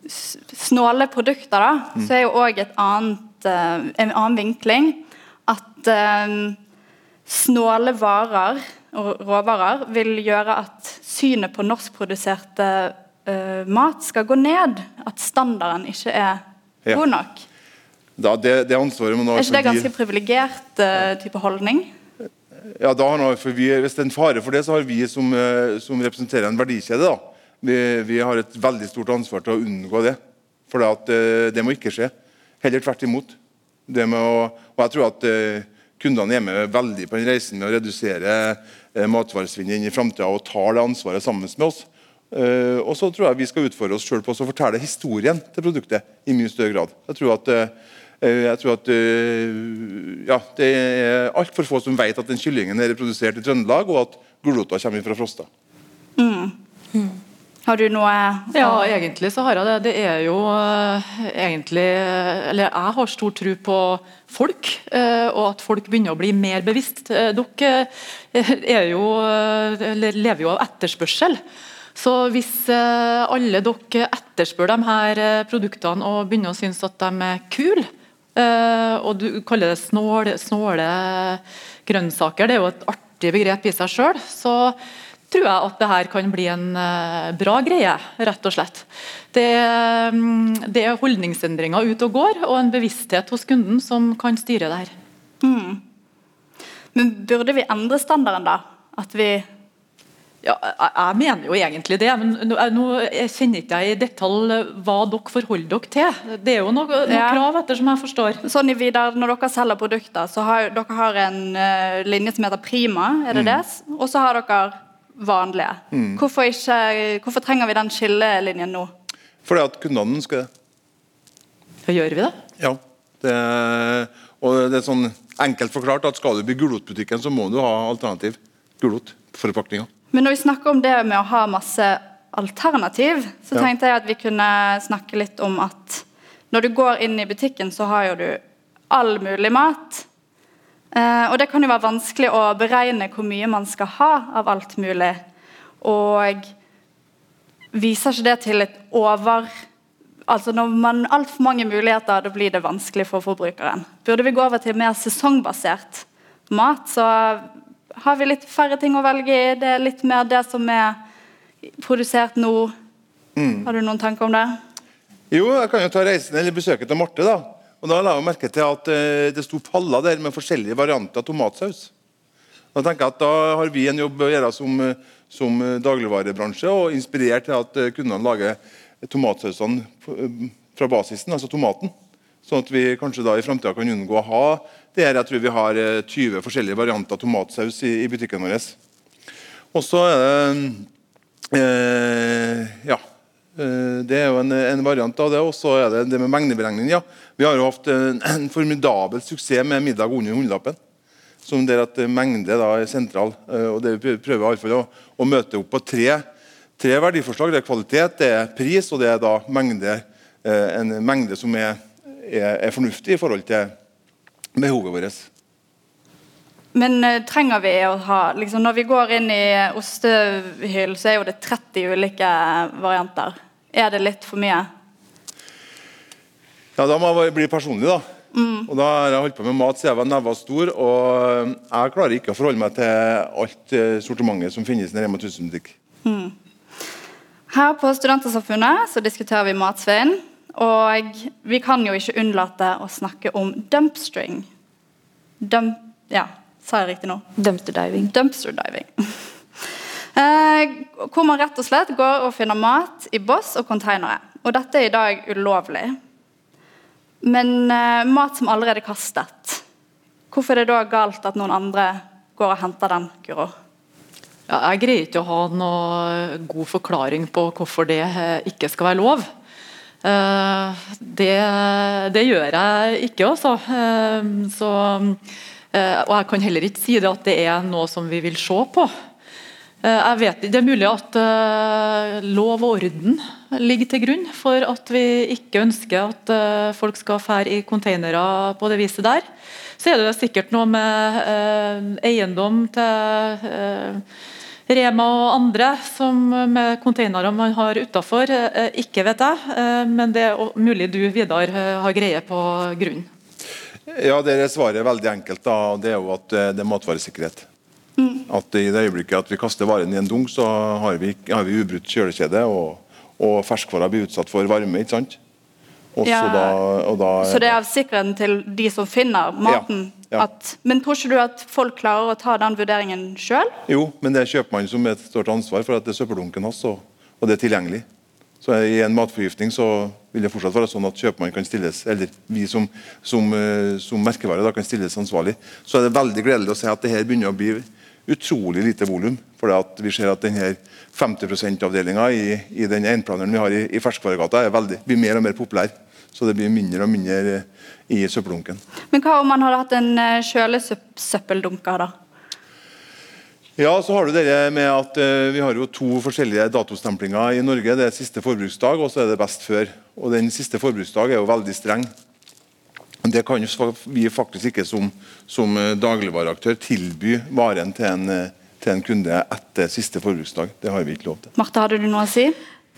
snåle produkter, da, mm. så er jo òg en annen vinkling at snåle varer og råvarer vil gjøre at synet på norskproduserte uh, mat skal gå ned. At standarden ikke er ja. god nok. Da, det, det ansvaret må Er ikke det ganske privilegert uh, type holdning? Ja, da har for vi, Hvis det er en fare for det, så har vi som, uh, som representerer en verdikjede, da, vi, vi, har et veldig stort ansvar til å unngå det. For det, at, det må ikke skje. Heller tvert imot. Å, og jeg tror at kundene er med veldig på den reisen med å redusere eh, matvaresvinnet inn i framtida og tar det ansvaret sammen med oss. Uh, og så tror jeg vi skal utfordre oss selv på å fortelle historien til produktet i mye større grad. Jeg tror at, uh, jeg tror at ja, det er altfor få som vet at den kyllingen er reprodusert i Trøndelag, og at gulrota kommer fra Frosta. Mm. Mm. Har du noe Ja, egentlig så har jeg det. Det er jo uh, egentlig Eller jeg har stor tro på folk, uh, og at folk begynner å bli mer bevisst. Uh, dere er jo, lever jo av etterspørsel. Så hvis alle dere etterspør de her produktene og begynner å synes at de er kule, og du kaller det snåle, snåle grønnsaker, det er jo et artig begrep i seg sjøl, så tror jeg at det her kan bli en uh, bra greie, rett og slett. Det, um, det, er holdningsendringer ute og går, og en bevissthet hos kunden som kan styre det her. Mm. Men burde vi endre standarden, da? At vi ja, jeg mener jo egentlig det, men nå kjenner ikke jeg i detalj hva dere forholder dere til. Det er jo noe, noe ja. krav, etter som jeg forstår. Sånn i videre, Når dere selger produkter, så har dere har en uh, linje som heter Prima, er det mm. det? Og så har dere vanlige. Mm. Hvorfor, ikke, hvorfor, trenger vi den skillelinjen nå? Fordi at kundene ønsker det. Hva gjør vi det? Ja. Det, og det er sånn enkelt forklart at skal du bli gulrotbutikken, så må du ha alternativ gulrotforpakninger. Men når vi snakker om det med å ha masse alternativ, så ja. tenkte jeg at vi kunne snakke litt om at når du går inn i butikken, så har jo du all mulig mat. Eh, og det kan jo være vanskelig å beregne hvor mye man skal ha av alt mulig. Og viser ikke det til et over Altså Når man har altfor mange muligheter, da blir det vanskelig for forbrukeren. Burde vi gå over til mer sesongbasert mat, så har vi litt færre ting å velge i. Det er litt mer det som er produsert nå. Mm. Har du noen tanker om det? Jo, jeg kan jo ta reisen eller besøket til Marte. da. Og Da la jeg merke til at uh, det sto paller der med forskjellige varianter av tomatsaus. Da tenker jeg at da har vi en jobb å gjøre som, som dagligvarebransje og inspirert til at kundene lager tomatsausene fra basisen, altså tomaten. Sånn at vi kanskje da i framtida kan unngå å ha det her. Jeg tror vi har 20 forskjellige varianter av tomatsaus i, i butikken vår. Og så er det eh, ja, Eh, det er jo en, en variant av det. Og så er det det med mengdeberegning. Ja. Vi har jo hatt en, en formidabel suksess med middag under hundrelappen. Som der at mengde da er sentral. Eh, og det Vi prøver i alle fall å, å møte opp på tre, tre, verdiforslag. Det er kvalitet, det er pris og det er da mengde, eh, en mengde som er, er, er fornuftig i forhold til behovet vårt. Men trenger vi å ha liksom, Når vi går inn i ostehyll, så er jo det 30 ulike varianter. Er det litt for mye? Ja, Da må jeg bli personlig, da. Mm. Og da har jeg holdt på med mat siden jeg var neva stor. Og jeg klarer ikke å forholde meg til alt eh, sortimentet som finnes i Rema 1000-butikk. Mm. Her på Studentersamfunnet så diskuterer vi matsvinn. Og vi kan jo ikke unnlate å snakke om dumpstring. Dump, ja, sa jeg riktig nå? Dumpster diving. Dumpster diving. <laughs> Eh, hvor man rett og slett går og finner mat i boss og konteinere. Og dette er i dag ulovlig. Men eh, mat som allerede er kastet, hvorfor er det da galt at noen andre går og henter den, Guro? Ja, jeg greier ikke å ha noe god forklaring på hvorfor det eh, ikke skal være lov. Det, det gjør jeg ikke, altså. Så, og jeg kan heller ikke si det at det er noe som vi vil se på. Eh, jeg vet, Det er mulig at uh, lov og orden ligger til grunn for at vi ikke ønsker at uh, folk skal fære i containere på det viset der. Så er det sikkert noe med eiendom til Rema og andre som med containere man har utafor. ikke vet jeg, men det er mulig du Vidar har greie på grunnen. Ja, det svarer er veldig enkelt. da, det er jo at det er matvaresikkerhet. Mm. At I det øyeblikket at vi kaster varen i en dunk, så har vi, har vi ubrutt kjølekjede, og, og ferskvarer blir utsatt for varme. ikke sant? Ja. Da, da, så det er av sikkerheten til de som finner maten? Ja, ja. At, men tror ikke du at folk klarer å ta den vurderingen sjøl? Jo, men det er kjøpmannen som er et stort ansvar for at det er søppeldunken hans, og, og det er tilgjengelig. Så I en matforgiftning så vil det fortsatt være sånn at kjøpmannen kan stilles, eller vi som, som, eh, som merkevare da, kan stilles ansvarlig. Så er det veldig gledelig å se at det her begynner å bli utrolig lite volum. For vi ser at denne 50 %-avdelinga i, i, den einplaneren vi har i, i Ferskvaregata, blir mer og mer populær. Så det blir mindre og mindre i søppeldunken. Men hva om man hadde hatt en eh, kjølesøppeldunker, da? Ja, så har du det med at uh, Vi har jo to forskjellige datostemplinger i Norge. Det er siste forbruksdag og så er det best før. Og Den siste forbruksdag er jo veldig streng. Det kan vi faktisk ikke som, som eh, dagligvareaktør tilby varen til en, eh, til en kunde etter siste forbruksdag. Det har vi ikke lov til. Martha, hadde du noe å si?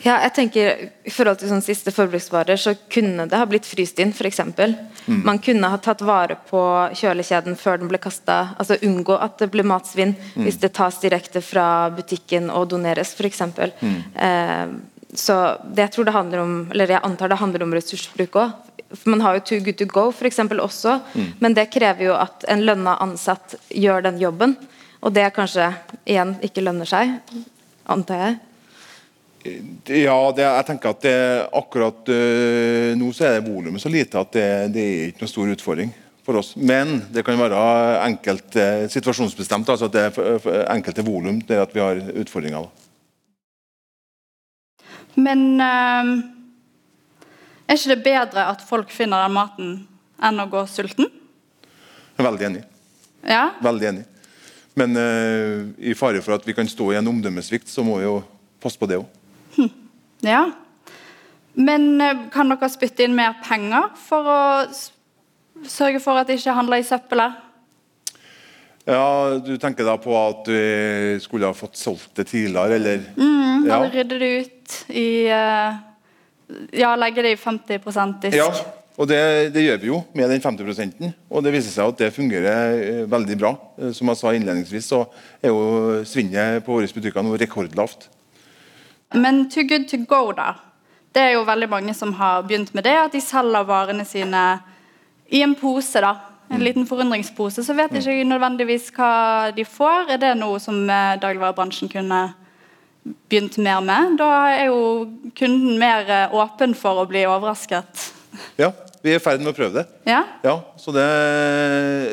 Ja, jeg tenker I forhold til sånn siste forbruksvarer så kunne det ha blitt fryst inn. For eksempel. mm. Man kunne ha tatt vare på kjølekjeden før den ble kasta. Altså unngå at det blir matsvinn mm. hvis det tas direkte fra butikken og doneres f.eks. Mm. Eh, så det jeg tror det handler om, eller jeg antar det handler om ressursbruk òg. Man har jo Too Good To Go for eksempel, også, mm. men det krever jo at en lønna ansatt gjør den jobben. Og det kanskje igjen ikke lønner seg, antar jeg. Ja, det, jeg tenker at det, akkurat øh, nå så er det volumet så lite at det, det, er ikke noen stor utfordring for oss. Men det kan være enkelt uh, situasjonsbestemt. altså at det er enkelte volum der at vi har utfordringer. Men uh, er ikke det bedre at folk finner den maten enn å gå sulten? Veldig enig. Ja? Veldig enig. Men i fare for at vi kan stå i en omdømmesvikt, så må vi jo passe på det òg. Ja. Men uh, kan dere spytte inn mer penger for å sørge for at det ikke handler i søppelet? Ja, Du tenker da på at vi skulle ha fått solgt det tidligere, eller? Mm, ja. Eller rydde det ut i uh, Ja, legge det i 50 disk. Ja, og det, det, gjør vi jo med den 50 og det viser seg at det fungerer uh, veldig bra. Uh, som jeg sa innledningsvis, så er jo svinnet på våre butikker nå rekordlavt. Men Too Good To Go, da. Det er jo veldig mange som har begynt med det. At de selger varene sine i en pose. da. En liten forundringspose. Så vet ikke nødvendigvis hva de får. Er det noe som eh, dagligvarebransjen kunne begynt mer med? Da er jo kunden mer eh, åpen for å bli overrasket. Ja, vi er i ferd med å prøve det. Ja? ja så det,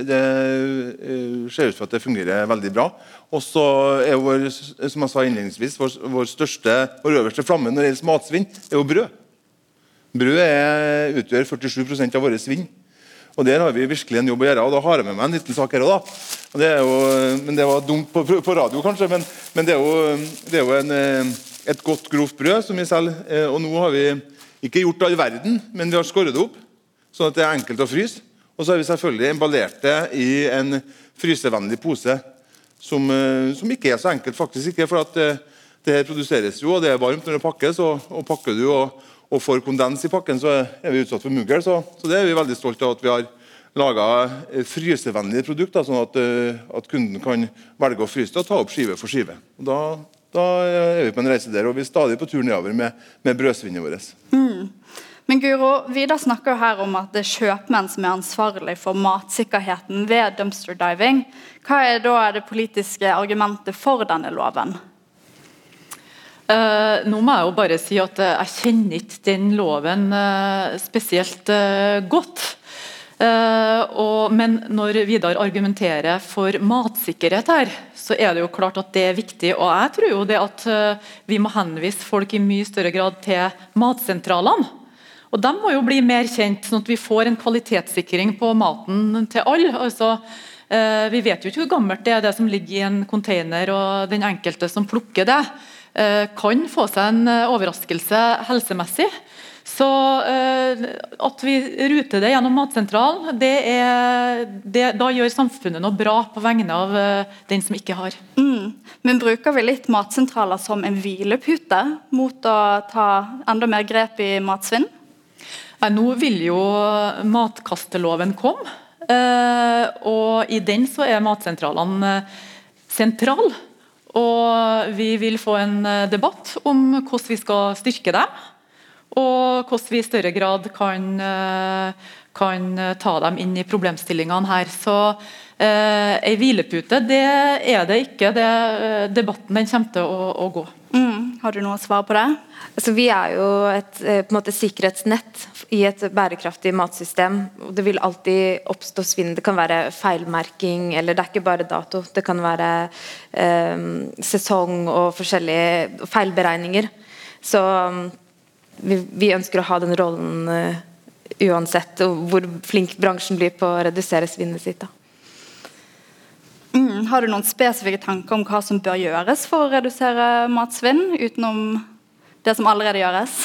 det, eh, ser ut for at det fungerer veldig bra. Og så er vår, som jeg sa innledningsvis, vår, vår, største, vår øverste flamme når det gjelder matsvinn, er jo brød. Brød er, utgjør 47% av våre svinn. Og Der har vi virkelig en jobb å gjøre. og Da har jeg med meg en liten sak her òg. Det men det var dumt på, på radio, kanskje. Men, men det er jo, det er jo en, eh, et godt, grovt brød som vi selger. Eh, og nå har vi ikke gjort all verden, men vi har skåret det opp sånn at det er enkelt å fryse. Og så har vi selvfølgelig emballert det i en frysevennlig pose som, eh, som, ikke er så enkelt, faktisk ikke. For at det her produseres jo, og det er varmt når det pakkes. Og, og pakker du og, og, får kondens i pakken, så er vi utsatt for mugl. Så, så, det er vi veldig stolt av at vi har laga frysevennlige produkter, sånn at, eh, at, kunden kan velge å fryse det og ta opp skive for skive. Og da, da er vi på en reise der, og vi er stadig på tur nedover med, med brødsvinnet vårt. Mm. Men Guro, Vidar snakker jo her om at det er kjøpmenn som er ansvarlig for matsikkerheten ved dumpster diving. Hva er da det politiske argumentet for denne loven? Uh, nå må jeg jo bare si at uh, jeg kjenner ikke den loven uh, spesielt godt. Og, men når Vidar argumenterer for matsikkerhet her, så er det jo klart at det er viktig. Og jeg tror jo det at vi må henvise folk i mye større grad til matsentralene. Og De må jo bli mer kjent, sånn at vi får en kvalitetssikring på maten til alle. Altså, eh, vi vet jo ikke hvor gammelt det er det som ligger i en container, og den enkelte som plukker det, eh, kan få seg en eh, overraskelse helsemessig. Så uh, at vi ruter det gjennom Matsentralen, det er, det, da gjør samfunnet noe bra på vegne av den som ikke har. Mm. Men bruker vi litt matsentraler som en hvilepute mot å ta enda mer grep i matsvinn? Nå vil jo matkasteloven komme, eh, og i den så er matsentralene eh, sentral. Og vi vil få en eh, debatt om hvordan vi skal styrke dem, og hvordan vi i større grad kan, kan ta dem inn i problemstillingene her. Så eh, Ei hvilepute det er det ikke. Det, debatten den kommer til å, å gå. Mm. Har du noe svar på det? Altså, vi er jo et eh, måte, sikkerhetsnett i et bærekraftig matsystem. Det vil alltid oppstå svinn. Det kan være feilmerking, eller det er ikke bare dato. Det kan være eh, sesong og forskjellige feilberegninger. Så mm, vi, vi, ønsker å ha den rollen uh, uansett hvor flink bransjen blir på å redusere svinnet sitt. Mm, har du noen spesifikke tanker om hva som bør gjøres for å redusere matsvinn, utenom det som allerede gjøres?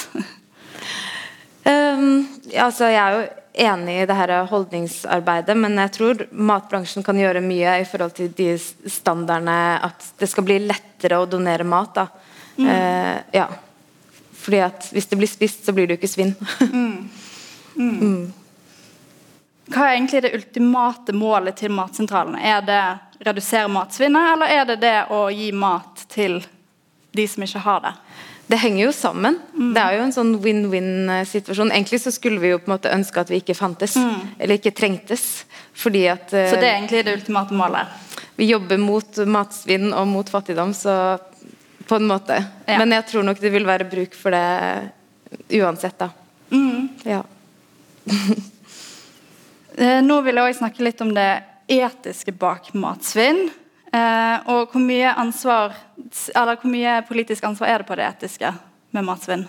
<laughs> um, altså, jeg er jo enig i det her holdningsarbeidet, men jeg tror matbransjen kan gjøre mye i forhold til de standardene at det skal bli lettere å donere mat. Mm. Uh, ja. Fordi at hvis det blir spist, så blir det jo ikke svinn. mm. Mm. <laughs> Hva er egentlig det ultimate målet til matsentralene? Er det redusere matsvinnet, eller er det det å gi mat til de som ikke har det? Det henger jo sammen. Mm. Det er jo en sånn win-win-situasjon. Egentlig så skulle vi jo på en måte ønske at vi ikke fantes, mm. eller ikke trengtes. Fordi at Så det er egentlig det ultimate målet? Vi jobber mot matsvinn og mot fattigdom, så på en måte. Ja. Men jeg tror nok det vil være bruk for det uansett, da. Mm. Ja. <laughs> Eh, nå vil jeg også snakke litt om det etiske bak matsvinn. Eh, og hvor mye, ansvar, hvor mye politisk ansvar er det på det etiske med matsvinn?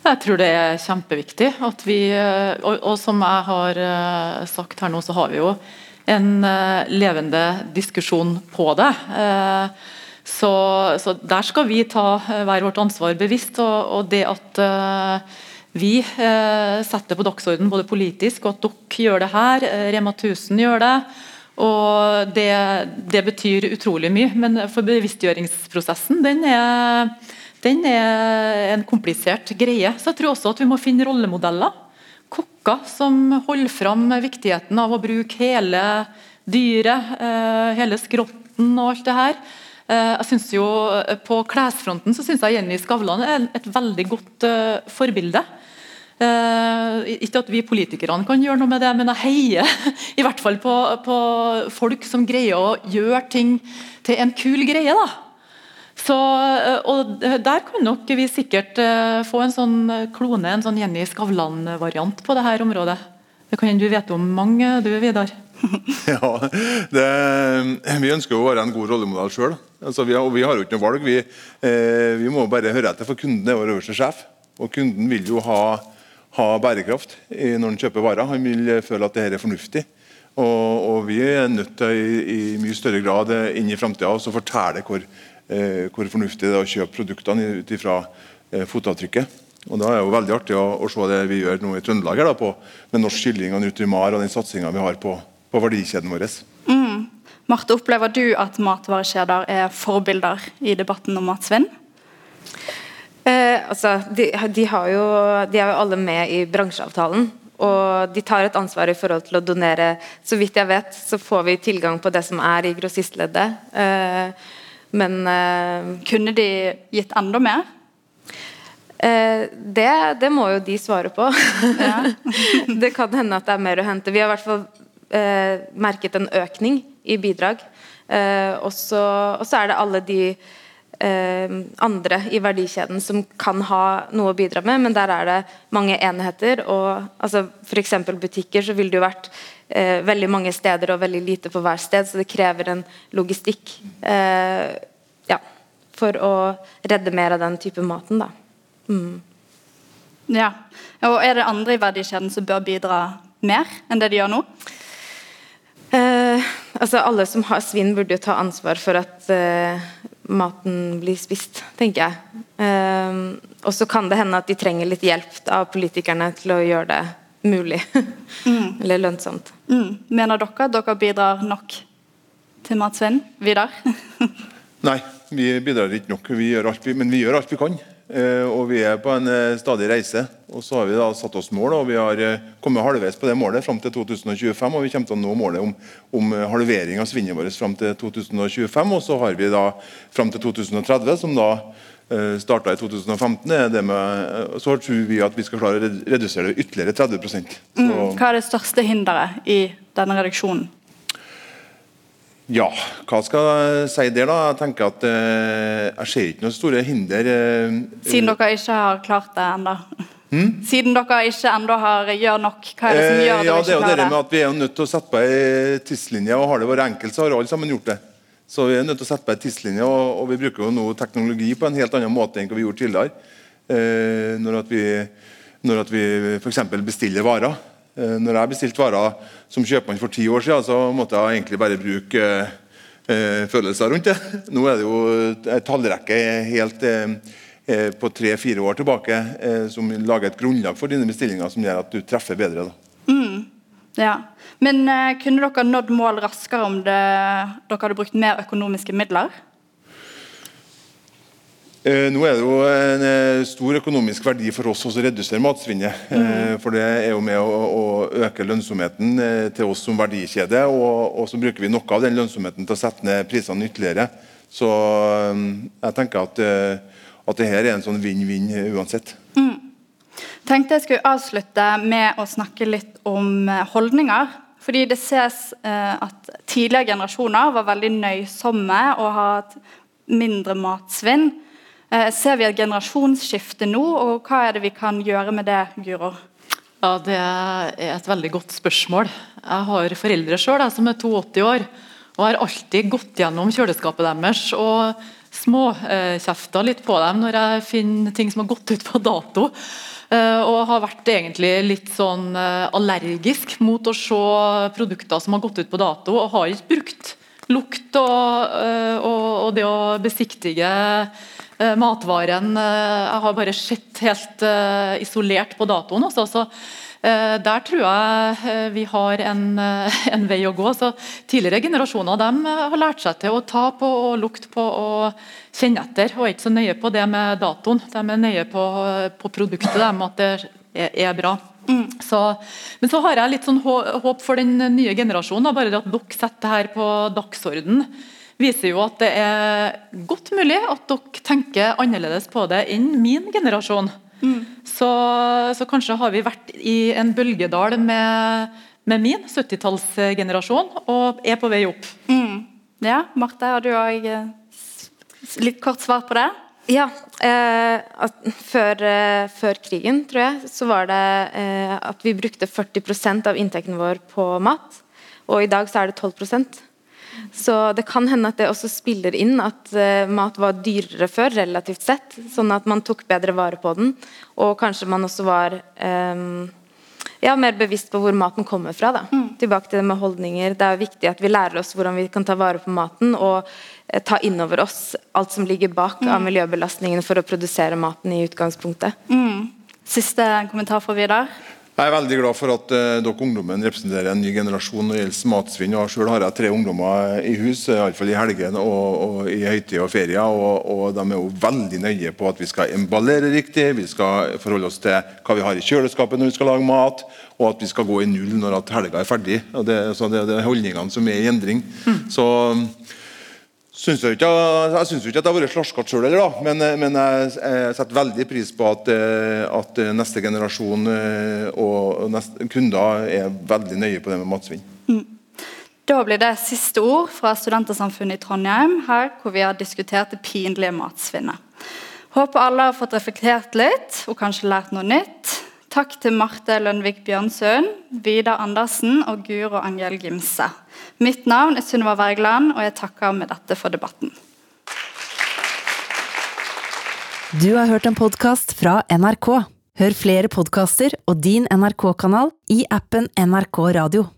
Jeg tror det er kjempeviktig. at vi, eh, og, og som jeg har sagt her nå, så har vi jo en levende diskusjon på det. Så, så, der skal vi ta hver vårt ansvar bevisst. Og, og det at vi eh, setter på dagsorden både politisk, og at dere gjør det her, Rema 1000 gjør det. Og det, det, betyr utrolig mye. Men for bevisstgjøringsprosessen, den er, den er en komplisert greie. Så jeg tror også at vi må finne rollemodeller. Kokker som holder fram viktigheten av å bruke hele dyret, hele skrotten og alt det her. Eh, jeg synes jo eh, På klesfronten så synes jeg Jenny Skavlan er et veldig godt uh, forbilde. Uh, ikke at vi politikerne kan gjøre noe med det, men jeg heier <laughs> i hvert fall på, på folk som greier å gjøre ting til en kul greie. da. Så, og Der kan nok vi sikkert uh, få en sånn klone, en sånn Jenny Skavlan-variant på dette området. Det kan du vet om mange, du Vidar? <laughs> ja, det, Vi ønsker å være en god rollemodell sjøl. Altså, vi, vi, har jo ikke noe valg. Vi, eh, vi, må bare høre etter, for kunden er vår øverste sjef. Og kunden vil jo ha, ha bærekraft når han kjøper varer. Han vil føle at dette er fornuftig. Og, og, vi er nødt til i, i mye større grad inn i framtida å fortelle hvor, eh, hvor, fornuftig det er å kjøpe produktene ut ifra eh, fotavtrykket. Og Da er det jo veldig artig å, å se det vi gjør nå i Trøndelag her da, på, med norsk kylling og Nutrimar og den satsinga vi har på, på verdikjeden vår. Mm. Marte, opplever du at matvarekjeder er forbilder i debatten om matsvinn? Eh, altså, de, de, jo, de, er jo alle med i bransjeavtalen. Og de tar et ansvar i forhold til å donere. Så vidt jeg vet, så får vi tilgang på det som er i grossistleddet. Eh, men eh, Kunne de gitt enda mer? Eh, det, det, må jo de svare på. Ja. <laughs> det kan hende at det er mer å hente. Vi har i hvert fall eh, merket en økning i bidrag. Eh, og så er det alle de andre i verdikjeden som kan ha noe å bidra med, men der er det mange enheter. og altså F.eks. butikker så vil det jo vært eh, veldig mange steder og veldig lite på hver sted, så det krever en logistikk eh, ja, for å redde mer av den type maten. da. Mm. Ja, og Er det andre i verdikjeden som bør bidra mer enn det de gjør nå? Eh, altså Alle som har svinn, burde jo ta ansvar for at eh, maten blir spist, tenker jeg. Um, og så kan det hende at de trenger litt hjelp av politikerne til å gjøre det mulig. <laughs> mm. Eller lønnsomt. Mm. Mener dere at dere bidrar nok til matsvinn? Vidar? <laughs> Nei, vi bidrar ikke nok, vi alt, men vi gjør alt vi kan. Eh, og Vi er på en eh, stadig reise. og så har Vi da satt oss mål, og vi har eh, kommet halvveis på det målet fram til 2025. og Vi kommer til å nå målet om, om halvering av svinnet vårt fram til 2025. Og så har vi da fram til 2030, som da starta i 2015. Med, så tror vi at vi skal klare å redusere det ytterligere 30 mm. Hva er det største hinderet i denne reduksjonen? Ja, hva skal jeg si der, da? Jeg tenker at eh, jeg ser ikke noen store hinder. Eh, Siden dere ikke har klart det ennå. Siden dere ikke ennå har gjør nok, hva er det som eh, gjør eh, ja, dere det er ikke jo det med at Vi er nødt til å sette på ei tidslinje, og har det vært enkelt, så har alle sammen gjort det. Så vi er nødt til å sette på ei tidslinje, og, og vi bruker jo nå teknologi på en helt annen måte enn hva vi gjorde tidligere. Eh, når at vi, når at vi f.eks. bestiller varer. Eh, når jeg bestilte varer som kjøpmann for ti år siden, så måtte jeg egentlig bare bruke eh, eh, følelser rundt det. <laughs> Nå er det jo en tallrekke helt på tre-fire år tilbake som lager et grunnlag for dine bestillinger som gjør at du treffer bedre. Da. Ja. Men kunne dere nådd mål raskere om det, dere hadde brukt mer økonomiske midler? Eh, nå er det jo en eh, stor økonomisk verdi for oss å redusere matsvinnet. Mm. for det er jo med å, å øke lønnsomheten eh, til oss som verdikjede. Og, og så bruker vi noe av den lønnsomheten til å sette ned prisene ytterligere. Så eh, jeg tenker at, eh, at det her er en sånn vinn-vinn uansett. Mm. tenkte jeg skulle avslutte med å snakke litt om eh, holdninger. Fordi det ses eh, at tidligere generasjoner var veldig nøysomme og har hatt mindre matsvinn. Eh, ser vi et generasjonsskifte nå, og hva er det vi kan gjøre med det, Guro? Ja, Det er et veldig godt spørsmål. Jeg har foreldre sjøl som er 82 år, og har alltid gått gjennom kjøleskapet deres og småkjefta litt på dem når jeg finner ting som har gått ut på dato. Eh, Og har vært egentlig litt sånn eh, allergisk mot å se produkter som har gått ut på dato, og har ikke brukt lukt og, og, og det å besiktige matvaren. eh, Jeg har bare sett helt eh, isolert på datoen. Også, så eh, Der tror jeg eh, vi har en, eh, <laughs> en vei å gå. Så Tidligere generasjoner eh, har lært seg til å ta på og lukte på og kjenne etter, og er ikke så nøye på det med datoen. De er nøye på, på produktet, dem, at det er, er bra. Så, men så har jeg litt sånn håp for den nye generasjonen. Bare at dere setter det her på dagsorden viser jo at det er godt mulig at dere tenker annerledes på det enn min generasjon. Så, så kanskje har vi vært i en bølgedal med, med min 70-tallsgenerasjon og er på vei opp. Ja, Marte, har du òg litt kort svar på det? Ja. Eh, at før, eh, før krigen, tror jeg, så var det eh, at vi brukte 40% av inntekten vår på mat. Og i dag så er det 12 Så det kan hende at det også spiller inn at eh, mat var dyrere før, relativt sett. Sånn at man tok bedre vare på den. Og kanskje man også var um, ja, mer bevisst på hvor maten kommer fra. Da. Tilbake til det med holdninger. Det er viktig at vi lærer oss hvordan vi kan ta vare på maten, og eh, ta inn over oss alt som ligger bak av miljøbelastningen for å produsere maten i utgangspunktet. Siste kommentar fra Vidar. Jeg er veldig glad for at eh, dere ungdommen representerer en ny generasjon når det gjelder matsvinn. og Selv har jeg tre ungdommer i hus, i alle fall i helgene og, og i høytider og ferier. Og, og de er jo veldig nøye på at vi skal emballere riktig, vi skal forholde oss til hva vi har i kjøleskapet når vi skal lage mat, og at vi skal gå i null når at helga er ferdig. Og det, så det, det er holdningene som er i endring. Så Syns jeg, ikke, jeg syns ikke at jeg har vært slaskete sjøl, men, men jeg, jeg setter veldig pris på at, eh, at neste generasjon eh, og neste, kunder er veldig nøye på det med matsvinn. Da blir det siste ord fra Studentersamfunnet i Trondheim, her hvor vi har diskutert det pinlige matsvinnet. Håper alle har fått reflektert litt og kanskje lært noe nytt. Takk til Marte Lønvik Bjørnsøen, Vidar Andersen og Guro Angel Gimse. Mitt navn er Sunniva Wergeland, og jeg takker med dette for debatten. Du har hørt en podkast fra NRK. Hør flere podkaster og din NRK-kanal i appen NRK Radio.